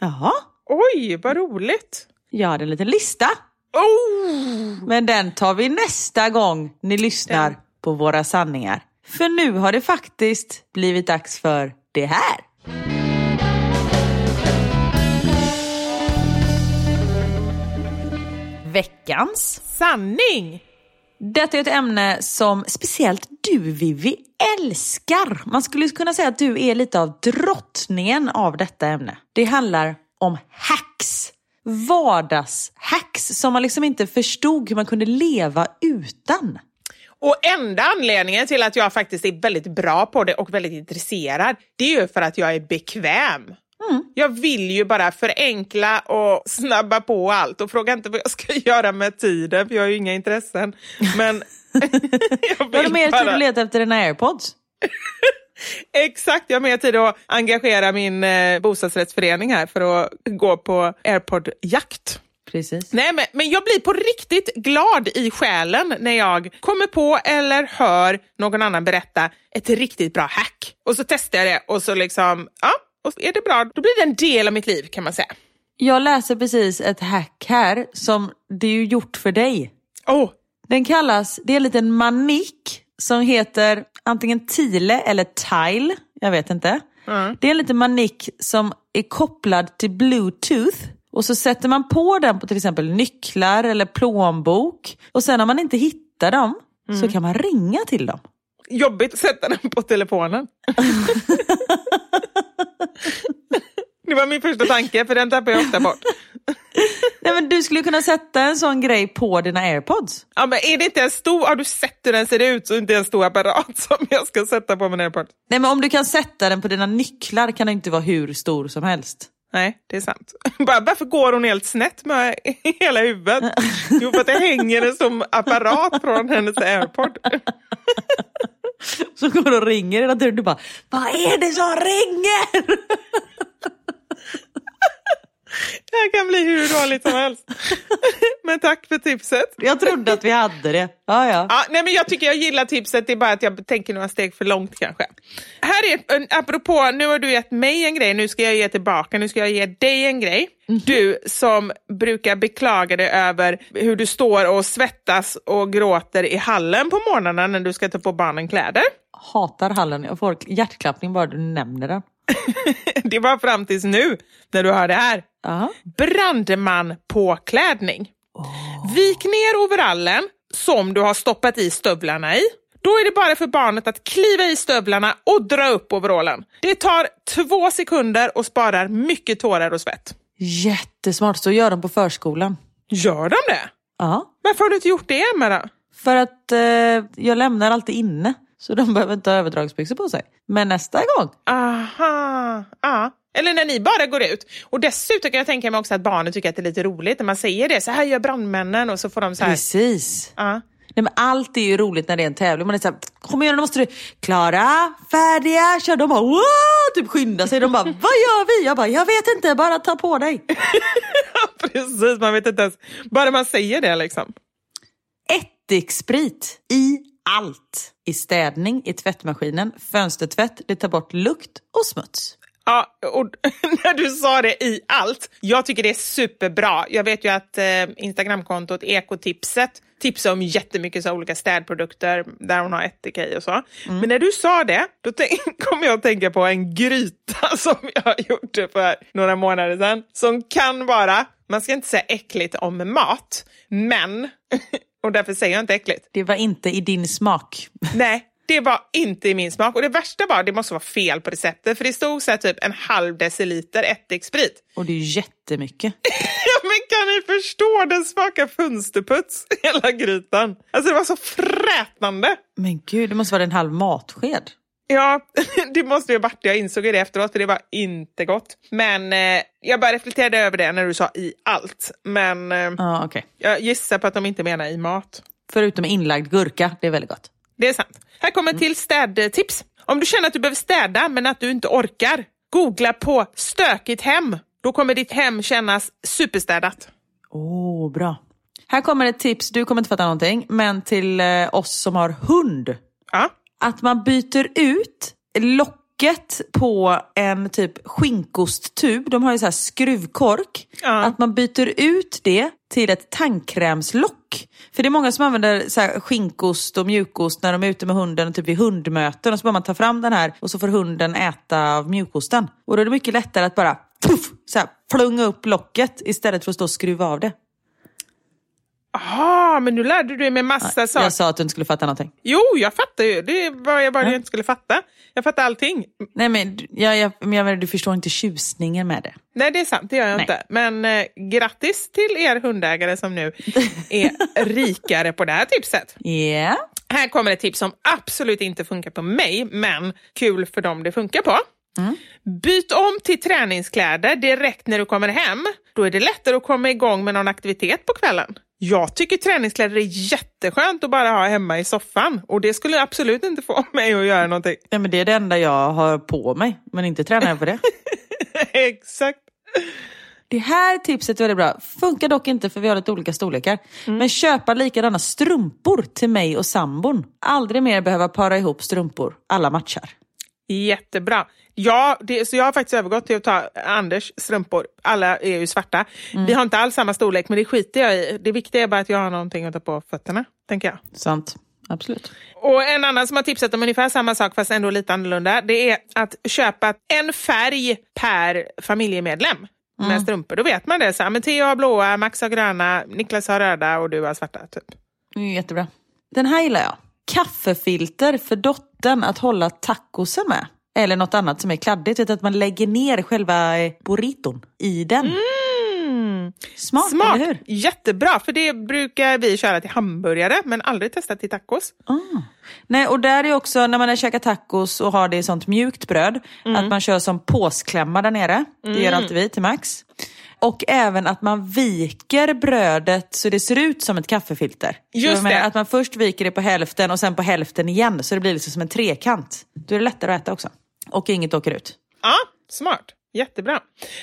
Jaha. Oj, vad roligt. Jag hade en liten lista. Oh. Men den tar vi nästa gång ni lyssnar den. på våra sanningar. För nu har det faktiskt blivit dags för det här. Veckans. Sanning! Detta är ett ämne som speciellt du Vivi älskar. Man skulle kunna säga att du är lite av drottningen av detta ämne. Det handlar om hacks. Vardagshacks som man liksom inte förstod hur man kunde leva utan. Och enda anledningen till att jag faktiskt är väldigt bra på det och väldigt intresserad, det är ju för att jag är bekväm. Mm. Jag vill ju bara förenkla och snabba på allt och fråga inte vad jag ska göra med tiden, för jag har ju inga intressen. Men jag Har du vill mer tid bara... att leta efter dina airpods? Exakt, jag har mer tid att engagera min eh, bostadsrättsförening här för att gå på airpod-jakt. Precis. Nej, men, men jag blir på riktigt glad i själen när jag kommer på eller hör någon annan berätta ett riktigt bra hack. Och så testar jag det och så liksom, ja, och är det bra, då blir det en del av mitt liv kan man säga. Jag läser precis ett hack här som det är ju gjort för dig. Oh, Den kallas, det är en liten manik som heter antingen Tile eller Tile. Jag vet inte. Det är en liten manik som är kopplad till bluetooth. Och så sätter man på den på till exempel nycklar eller plånbok. Och sen om man inte hittar dem så kan man ringa till dem. jobbigt att sätta den på telefonen. det var min första tanke, för den tappar jag ofta bort. Nej, men du skulle kunna sätta en sån grej på dina airpods. Ja, men är det inte en stor, har du sett hur den ser ut så inte en stor apparat som jag ska sätta på min airpod? Nej men om du kan sätta den på dina nycklar kan den inte vara hur stor som helst. Nej, det är sant. Bara, varför går hon helt snett med hela huvudet? Jo, för att det hänger en som apparat från hennes airpod. Så går du och ringer hela tiden. Du bara, vad är det som ringer? Det här kan bli hur dåligt som helst. Men tack för tipset. Jag trodde att vi hade det. Ja, ja. Ja, nej, men jag tycker jag gillar tipset, det är bara att jag tänker några steg för långt kanske. Här är, en- apropå, nu har du gett mig en grej, nu ska jag ge tillbaka, nu ska jag ge dig en grej. Du som brukar beklaga dig över hur du står och svettas och gråter i hallen på morgnarna när du ska ta på barnen kläder. Hatar hallen. Jag får hjärtklappning bara du nämner den. Det var fram tills nu, när du hör det här. Ja. Brandman-påklädning. Vik ner overallen som du har stoppat i stövlarna i. Då är det bara för barnet att kliva i stövlarna och dra upp overallen. Det tar två sekunder och sparar mycket tårar och svett. Jättesmart. Så gör de på förskolan. Gör de det? Ja. Varför har du inte gjort det, Emma? Då? För att eh, jag lämnar alltid inne. Så de behöver inte ha överdragsbyxor på sig. Men nästa gång. Aha, ja. Eller när ni bara går ut. Och dessutom kan jag tänka mig också att barnen tycker att det är lite roligt när man säger det. Så här gör brandmännen och så får de så här... Precis. Ja. Nej, men allt är ju roligt när det är en tävling. Man är såhär, kom igen nu måste du, klara, färdiga, kör. De bara, wow! typ skynda sig. De bara, vad gör vi? Jag bara, jag vet inte, bara ta på dig. Precis, man vet inte ens. Bara man säger det liksom. Ättiksprit i allt. I städning, i tvättmaskinen, fönstertvätt, det tar bort lukt och smuts. Ja, och när du sa det i allt. Jag tycker det är superbra. Jag vet ju att eh, Instagramkontot Ekotipset tipsar om jättemycket så olika städprodukter där hon har ättika i och så. Men när du sa det, då kom jag att tänka på en gryta som jag gjorde för några månader sedan. Som kan vara, man ska inte säga äckligt om mat, men, och därför säger jag inte äckligt, Det var inte i din smak. Nej, det var inte i min smak. Och det värsta var, det måste vara fel på receptet, för det stod så här typ en halv deciliter ättiksprit. Och det är ju jättemycket. Ja, men kan ni förstå? Den smakar fönsterputs, hela grytan. Alltså det var så frätande. Men gud, det måste vara en halv matsked. Ja, det måste ju ha varit det. Jag insåg det efteråt, för det var inte gott. Men eh, jag bara reflekterade över det när du sa i allt. Men eh, Ja, okej. jag gissar på att de inte menar i mat. Förutom inlagd gurka, det är väldigt gott. Det är sant. Här kommer ett till städtips. Om du känner att du behöver städa men att du inte orkar, googla på stökigt hem. Då kommer ditt hem kännas superstädat. Åh, oh, bra. Här kommer ett tips, du kommer inte fatta någonting, men till eh, oss som har hund. Ja. Att man byter ut locket på en typ skinkosttub, de har ju så här skruvkork. Ja. Att man byter ut det till ett tandkrämslock. För det är många som använder så här skinkost och mjukost när de är ute med hunden typ vid hundmöten. Och så bara man ta fram den här och så får hunden äta av mjukosten. Och då är det mycket lättare att bara puff, så här, flunga upp locket istället för att stå och skruva av det. Jaha, men nu lärde du dig med massa saker. Jag sa att du inte skulle fatta någonting. Jo, jag fattar ju. Det var jag bara jag inte skulle fatta. Jag fattar allting. Nej men, jag, jag, men du förstår inte tjusningen med det. Nej, det är sant. Det gör jag Nej. inte. Men eh, grattis till er hundägare som nu är rikare på det här tipset. Ja. Här kommer ett tips som absolut inte funkar på mig, men kul för dem det funkar på. Byt om till träningskläder direkt när du kommer hem. Då är det lättare att komma igång med någon aktivitet på kvällen. Jag tycker träningskläder är jätteskönt att bara ha hemma i soffan och det skulle absolut inte få mig att göra någonting. ja men det är det enda jag har på mig, men inte tränar jag för det. Exakt. Det här tipset är väldigt bra. Funkar dock inte för vi har lite olika storlekar. Men köpa likadana strumpor till mig och sambon. Aldrig mer behöva para ihop strumpor. Alla matchar. Jättebra. Ja, det, så jag har faktiskt övergått till att ta Anders strumpor. Alla är ju svarta. Vi har inte alls samma storlek, men det skiter jag i. Det viktiga är bara att jag har någonting att ta på fötterna, tänker jag. Sant. Absolut. Och en annan som har tipsat om ungefär samma sak fast ändå lite annorlunda, det är att köpa en färg per familjemedlem med strumpor. Då vet man det. Så men Theo har blåa, Max har gröna, Niklas har röda och du har svarta. Typ. Mm, jättebra. Den här gillar jag. Kaffefilter för dottern att hålla tacosen med. Eller något annat som är kladdigt. Du, Att man lägger ner själva eh, burriton i den. Smart, Smart! eller hur? Jättebra, för det brukar vi köra till hamburgare men aldrig testat till tacos. Ah. Nej, och där är också när man har käkat tacos och har det i sånt mjukt bröd, att man kör som påsklämma där nere. Det gör alltid vi till Max. Och även att man viker brödet så det ser ut som ett kaffefilter. Just menar det. Att man först viker det på hälften och sen på hälften igen så det blir liksom som en trekant. Då är det lättare att äta också. Och inget åker ut. Ja, smart. Jättebra.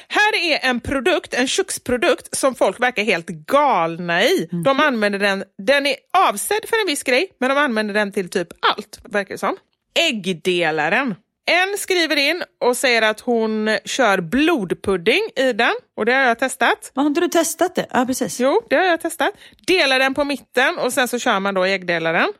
Här är en produkt, en köksprodukt som folk verkar helt galna i. De använder den, den är avsedd för en viss grej, men de använder den till typ allt, verkar det som. Äggdelaren. En skriver in och säger att hon kör blodpudding i den och det har jag testat. Har inte du testat det? Ja, precis. Jo, det har jag testat. Delar den på mitten och sen så kör man då äggdelaren.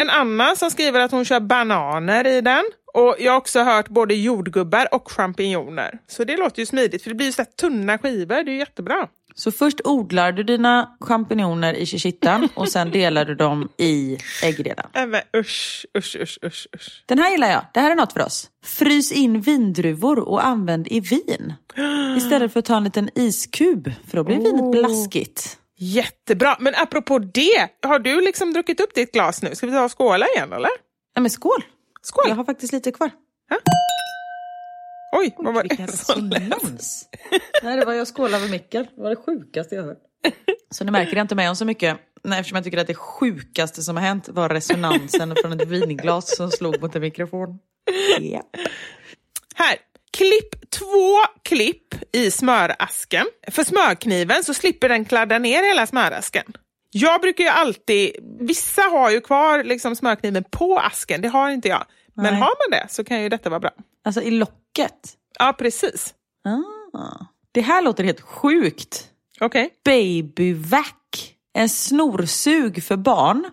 En annan som skriver att hon kör bananer i den. Och Jag har också hört både jordgubbar och champinjoner. Så det låter ju smidigt för det blir ju så tunna skivor. Det är ju jättebra. Så först odlar du dina champinjoner i chichittan och sen delar du dem i äggdelaren. Äh, men usch, usch, usch, usch, usch. Den här gillar jag. Det här är något för oss. Frys in vindruvor och använd i vin. Istället för att ta en liten iskub, för då blir vinet blaskigt. Jättebra. Men apropå det, har du liksom druckit upp ditt glas nu? Ska vi ta och skåla igen eller? Ja, men skål! Skål! Jag har faktiskt lite kvar. Oj, vad var det som lät? Nej, det var jag skålade med micken. Det var det sjukaste jag hört. Så nu märker jag inte med om så mycket. Nej, eftersom jag tycker att det sjukaste som har hänt var resonansen från ett vinglas som slog mot en mikrofon. Ja. Här, klipp två klipp i smörasken. För smörkniven så slipper den kladda ner hela smörasken. Jag brukar ju alltid, vissa har ju kvar liksom smörkniven på asken, det har inte jag. Men Nej. har man det så kan ju detta vara bra. Alltså i locket. Ja, precis. Ah. Det här låter helt sjukt. Okej. Babyvac. En snorsug för barn.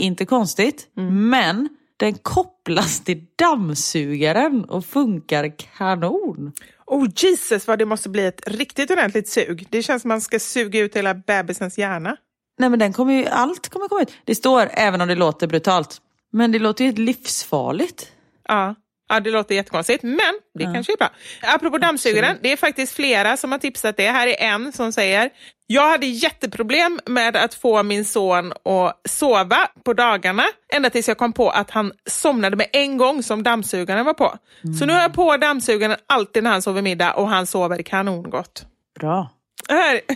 Inte konstigt. Men den kopplas till dammsugaren och funkar kanon. Oh Jesus vad det måste bli ett riktigt ordentligt sug. Det känns som man ska suga ut hela bebisens hjärna. Nej men den kommer ju, allt kommer komma ut. Det står, även om det låter brutalt, men det låter ju livsfarligt. Ja. Ja, det låter jättekonstigt, men det kanske är bra. Apropå dammsugaren, det är faktiskt flera som har tipsat det. Här är en som säger, jag hade jätteproblem med att få min son att sova på dagarna, ända tills jag kom på att han somnade med en gång som dammsugaren var på. Så nu har jag på dammsugaren alltid när han sover middag och han sover kanongott. Bra. Här.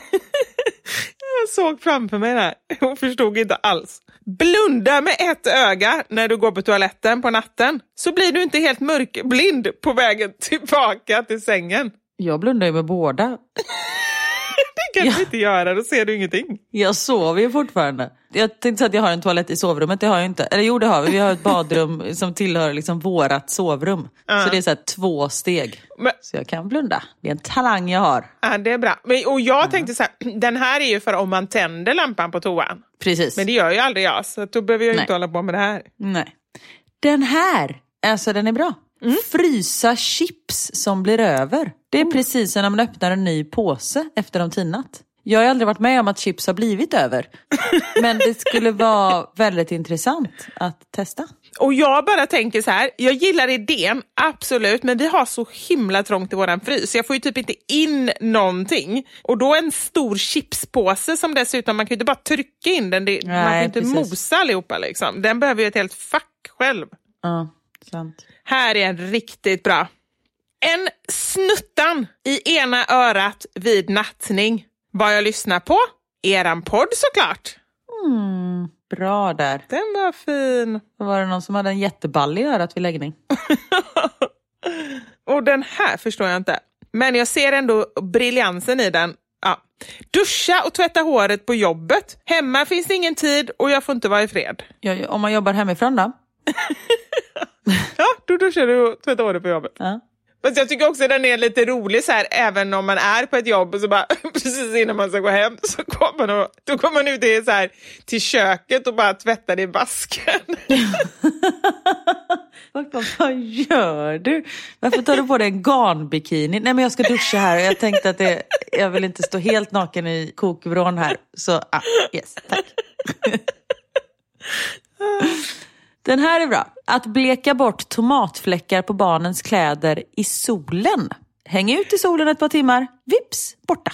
Jag såg framför mig det här hon förstod inte alls. Blunda med ett öga när du går på toaletten på natten så blir du inte helt mörkblind på vägen tillbaka till sängen. Jag blundar ju med båda. Kan Ja. du inte göra, då ser du ingenting. Jag sover ju fortfarande. Jag tänkte säga att jag har en toalett i sovrummet, det har jag inte. Eller jo, det har vi. Vi har ett badrum som tillhör liksom vårat sovrum. Så det är så två steg. Men, Så jag kan blunda. Det är en talang jag har. ja, det är bra. Men, och jag tänkte så här, den här är ju för om man tänder lampan på toan. Precis. Men det gör ju aldrig jag, så då behöver jag Nej. inte hålla på med det här. Nej. Den här, alltså den är bra. Frysa chips som blir över. Det är precis som när man öppnar en ny påse efter de tinat. Jag har aldrig varit med om att chips har blivit över. Men det skulle vara väldigt intressant att testa. Och jag bara tänker så här, jag gillar idén, absolut, men vi har så himla trångt i våran frys, så jag får ju typ inte in någonting. Och då en stor chipspåse som dessutom, man kan ju inte bara trycka in den, det, man kan ju Nej, inte precis. mosa allihopa liksom. Den behöver ju ett helt fack själv. Ja, sant. Här är en riktigt bra. En snuttan i ena örat vid nattning. Vad jag lyssnar på? Eran podd såklart. Mm, bra där. Den var fin. Var det någon som hade en jätteball i örat vid läggning? Och den här förstår jag inte. Men jag ser ändå briljansen i den. Ja. Duscha och tvätta håret på jobbet. Hemma finns det ingen tid och jag får inte vara i fred. Ja, om man jobbar hemifrån då? Ja, då duschar du och tvättar håret på jobbet. Ja. Fast jag tycker också den är lite rolig så här, även om man är på ett jobb och så bara precis innan man ska gå hem så kommer man, och, då kommer man ut i, så här, till köket och bara tvättar i basken. Vad, vad, vad gör du? Varför tar du på dig en garnbikini? Nej men jag ska duscha här och jag tänkte att det, jag vill inte stå helt naken i kokvrån här. Så ah, yes, tack. Den här är bra. Att bleka bort tomatfläckar på barnens kläder i solen. Häng ut i solen ett par timmar, vips, borta.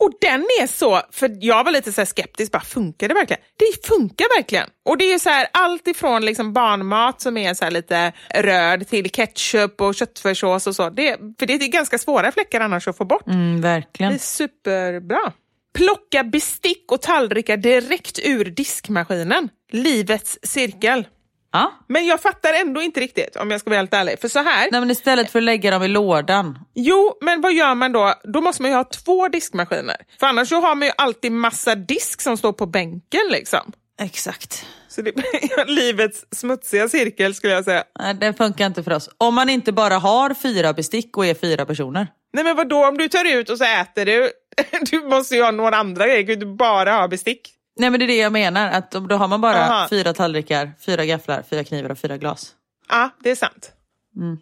Och den är så, för jag var lite så här skeptisk, bara funkar det verkligen? Det funkar verkligen. Och det är så här allt ifrån liksom barnmat som är så lite röd till ketchup och köttfärssås och så. Det, för det är ganska svåra fläckar annars att få bort. Mm, Det verkligen. är superbra. Plocka bestick och tallrikar direkt ur diskmaskinen. Livets cirkel. Ja. Men jag fattar ändå inte riktigt om jag ska vara helt ärlig. För så här, Nej, men istället för att lägga dem i lådan. jo men vad gör man då? Då måste man ju ha två diskmaskiner. För annars så har man ju alltid massa disk som står på bänken liksom. Exakt. Så det är livets smutsiga cirkel skulle jag säga. Nej, det funkar inte för oss. Om man inte bara har fyra bestick och är fyra personer. Nej men vad då om du tar ut och så äter du? Du måste ju ha några andra grejer, du kan ju inte bara ha bestick. Nej men det är det jag menar, att då har man bara Aha. fyra tallrikar, fyra gafflar, fyra knivar och fyra glas. Ja, det är sant.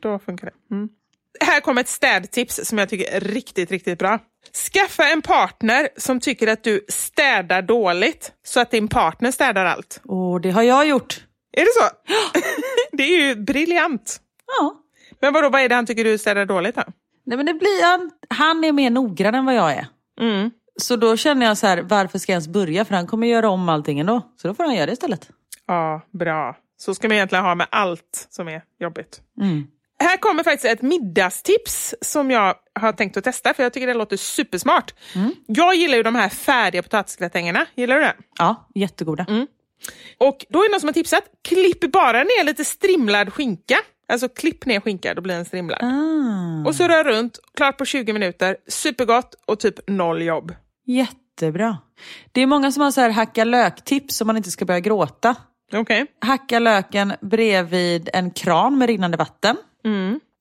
Då funkar det. Mm. Här kommer ett städtips som jag tycker är riktigt, riktigt bra. Skaffa en partner som tycker att du städar dåligt så att din partner städar allt. Och det har jag gjort. Är det så? det är ju briljant. Ja. Men vadå, vad är det han tycker du städar dåligt då? Nej men det blir, han, han är mer noggrann än vad jag är. Mm. Så då känner jag så här, varför ska jag ens börja? För han kommer göra om allting ändå. Så då får han göra det istället. Ja, bra. Så ska man egentligen ha med allt som är jobbigt. Mm. Här kommer faktiskt ett middagstips som jag har tänkt att testa för jag tycker det låter supersmart. Jag gillar ju de här färdiga potatisgratängerna. Gillar du det? Ja, jättegoda. Och då är det någon som har tipsat, klipp bara ner lite strimlad skinka. Alltså klipp ner skinka, då blir den strimlad. Ah, Och så rör runt, klart på 20 minuter, supergott och typ noll jobb. jättebra. Det är många som har så här hacka lök-tips så man inte ska börja gråta. Okej. Hacka löken bredvid en kran med rinnande vatten.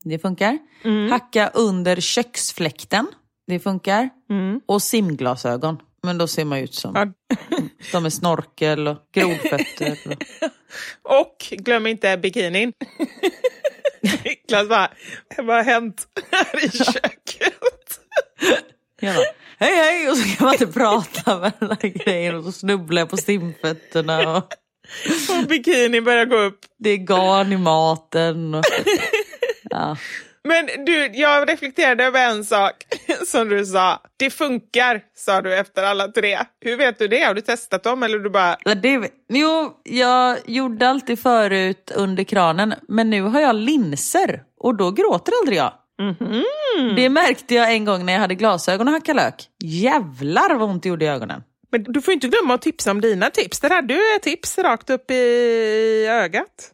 Det funkar. Hacka under köksfläkten. Det funkar. Och simglasögon. Men då ser man ut som Ja. De med snorkel och grodfötter. Och... Glöm inte bikinin. Niklas bara, vad har hänt här i köket? Bara, hej hej! Och så kan man inte prata med den där grejen och så snubblar jag på simfötterna. Och Och bikinin börjar gå upp. det är garn i maten. Och... Ja. Men du, jag reflekterade över en sak som du sa. Det funkar, sa du efter alla tre. Hur vet du det? Har du testat dem eller du bara... Ja, Det, jo, jag gjorde alltid förut under kranen, men nu har jag linser och då gråter aldrig jag. Det märkte jag en gång när jag hade glasögon och hackade lök. Jävlar vad ont det gjorde i ögonen. Men du får inte glömma att tipsa om dina tips. Där hade du ett tips rakt upp i ögat.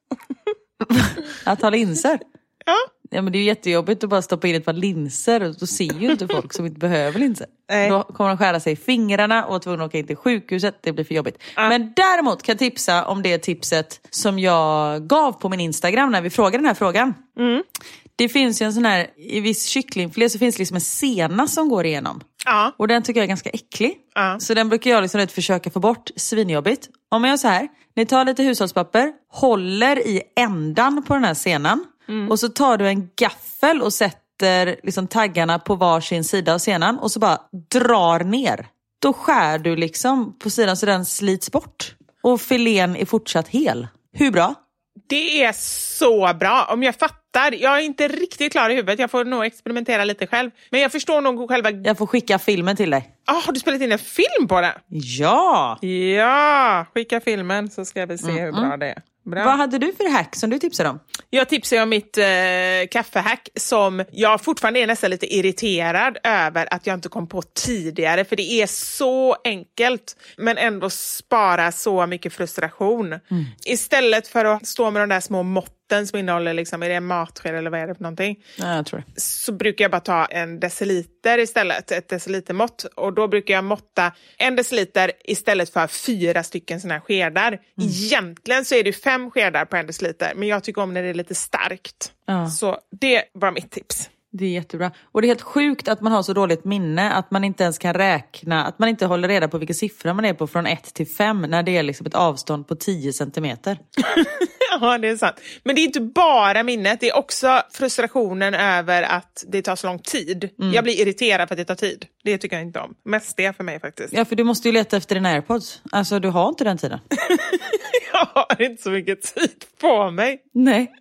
Att ha linser. Ja, Ja, men det är ju jättejobbigt att bara stoppa in ett par linser. och Då ser ju inte folk som inte behöver linser. Nej. Då kommer de skära sig i fingrarna och vara tvungna att åka in till sjukhuset. Det blir för jobbigt. Men däremot kan jag tipsa om det tipset som jag gav på min Instagram när vi frågade den här frågan. Det finns ju en sån här, i viss kycklingfilé så finns det liksom en sena som går igenom. Ja. Och den tycker jag är ganska äcklig. Ja. Så den brukar jag liksom försöka få bort. Svinjobbigt. Om jag gör så här. Ni tar lite hushållspapper, håller i ändan på den här senan. Mm. Och så tar du en gaffel och sätter liksom taggarna på varsin sida av senan. Och så bara drar ner. Då skär du liksom på sidan så den slits bort. Och filén är fortsatt hel. Hur bra? Det är så bra. Om jag fattar. Jag är inte riktigt klar i huvudet. Jag får nog experimentera lite själv. Men jag förstår nog själva... Jag får skicka filmen till dig. Ah, har du spelat in en film på det? Ja! Ja, skicka filmen så ska vi se hur bra det är. Bra. Vad hade du för hack som du tipsade om? Jag tipsar om mitt eh, kaffehack som jag fortfarande är nästan lite irriterad över att jag inte kom på tidigare. För det är så enkelt men ändå spara så mycket frustration. Istället för att stå med de där små måtten som innehåller, liksom, är det en matsked eller vad är det för någonting? Ja, jag tror så brukar jag bara ta en deciliter istället, ett decilitermått. Och då brukar jag måtta en deciliter istället för fyra stycken såna här skedar. Egentligen så är det fem skedar på en deciliter, men jag tycker om när det är lite starkt. Ja. Så det var mitt tips. Det är jättebra. Och det är helt sjukt att man har så dåligt minne att man inte ens kan räkna, att man inte håller reda på vilken siffra man är på från 1 till 5 när det är liksom ett avstånd på 10 centimeter. Ja, det är sant. Men det är inte bara minnet, det är också frustrationen över att det tar så lång tid. Jag blir irriterad för att det tar tid. Det tycker jag inte om. Mest det för mig faktiskt. Ja, för du måste ju leta efter dina airpods. Alltså, du har inte den tiden. Jag har inte så mycket tid på mig. Nej.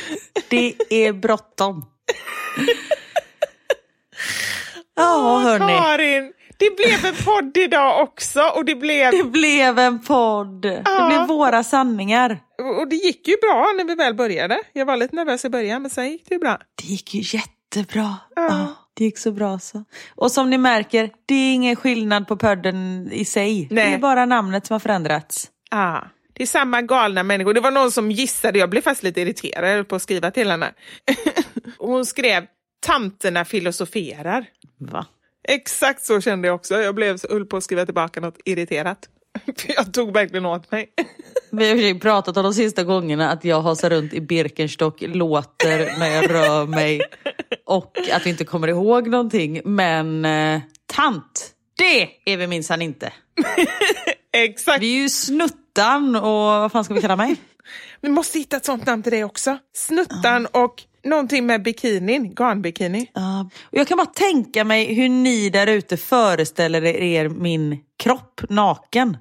Det är bråttom. Ja, hörni. Karin, det blev en podd idag också och det blev... Det blev en podd. Det blev våra sanningar. Och det gick ju bra när vi väl började. Jag var lite nervös i början men sen gick det bra. Det gick ju jättebra. Ja. det gick så bra så. Och som ni märker, det är ingen skillnad på podden i sig. Nej. Det är bara namnet som har förändrats. Ah. Det är samma galna människor. Det var någon som gissade, jag blev faktiskt lite irriterad på att skriva till henne. Hon skrev tanterna filosoferar. Va? Exakt så kände jag också. Jag blev höll på att skriva tillbaka något irriterat. För jag tog verkligen åt mig. Vi har ju pratat om de sista gångerna att jag hasar runt i Birkenstock, låter när jag rör mig och att vi inte kommer ihåg någonting. Men eh, tant, det är vi minsann inte. Exakt. Vi är ju Snuttan och vad fan ska vi kalla mig? Vi måste hitta ett sånt namn till dig också. Snuttan och någonting med bikinin, garnbikini. Ja, och jag kan bara tänka mig hur ni där ute föreställer er min kropp naken.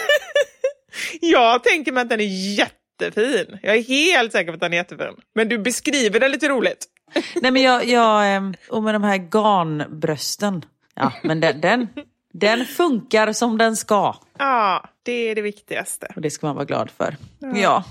Jag tänker mig att den är jättefin. Jag är helt säker på att den är jättefin. Men du beskriver den lite roligt. Nej men jag, jag eh, och med de här garnbrösten. Ja men den, den, den funkar som den ska. Ja, det är det viktigaste. Och det ska man vara glad för. Ja.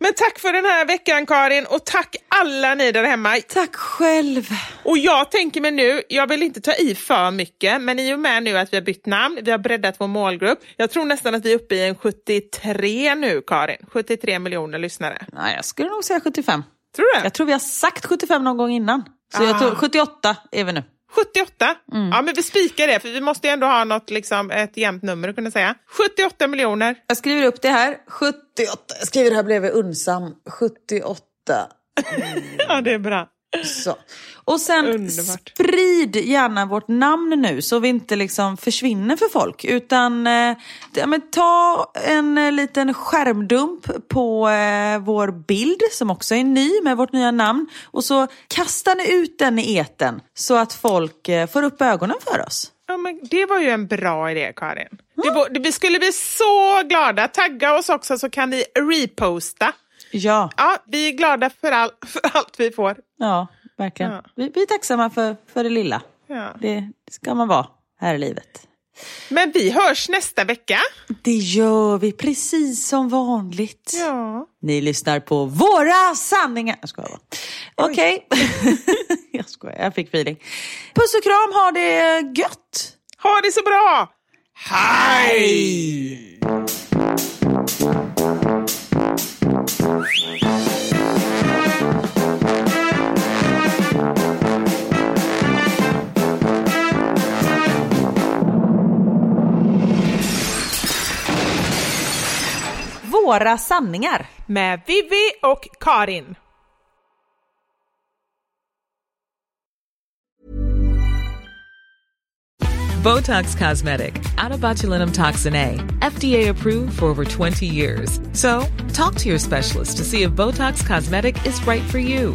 Men tack för den här veckan Karin och tack alla ni där hemma. Tack själv. Och jag tänker mig nu, jag vill inte ta i för mycket, men i och med nu att vi har bytt namn, vi har breddat vår målgrupp. Jag tror nästan att vi är uppe i en 73 nu Karin. 73 miljoner lyssnare. Nej, jag skulle nog säga 75. Tror du det? Jag tror vi har sagt 75 någon gång innan. Så jag tror 78 är vi nu. 78? Ja, men vi spikar det, för vi måste ju ändå ha något, liksom, ett jämnt nummer att kunna säga. 78 miljoner. Jag skriver upp det här. 78. Jag skriver det här bredvid Unsam. 78. Ja, det är bra. Så. Och sen Underbart. sprid gärna vårt namn nu så vi inte liksom försvinner för folk. Utan eh, ta en eh, liten skärmdump på eh, vår bild som också är ny med vårt nya namn. Och så kastar ni ut den i eten så att folk eh, får upp ögonen för oss. Ja, men det var ju en bra idé, Karin. Var, det, vi skulle bli så glada. Tagga oss också så kan ni reposta. Ja, Ja, vi är glada för, all, för allt vi får. ja verkligen. Ja. Vi, vi är tacksamma för, för det lilla. Ja. Det ska man vara här i livet. Men vi hörs nästa vecka. Det gör vi precis som vanligt. Ja. Ni lyssnar på våra sanningar. Jag skojar bara. Okej. jag skojar, jag fick feeling. Puss och kram, ha det gött. Ha det så bra! Hej! Några sanningar. Med Vivi och Karin. Botox Cosmetic, out of botulinum toxin A, FDA approved for over 20 years. So, talk to your specialist to see if Botox Cosmetic is right for you.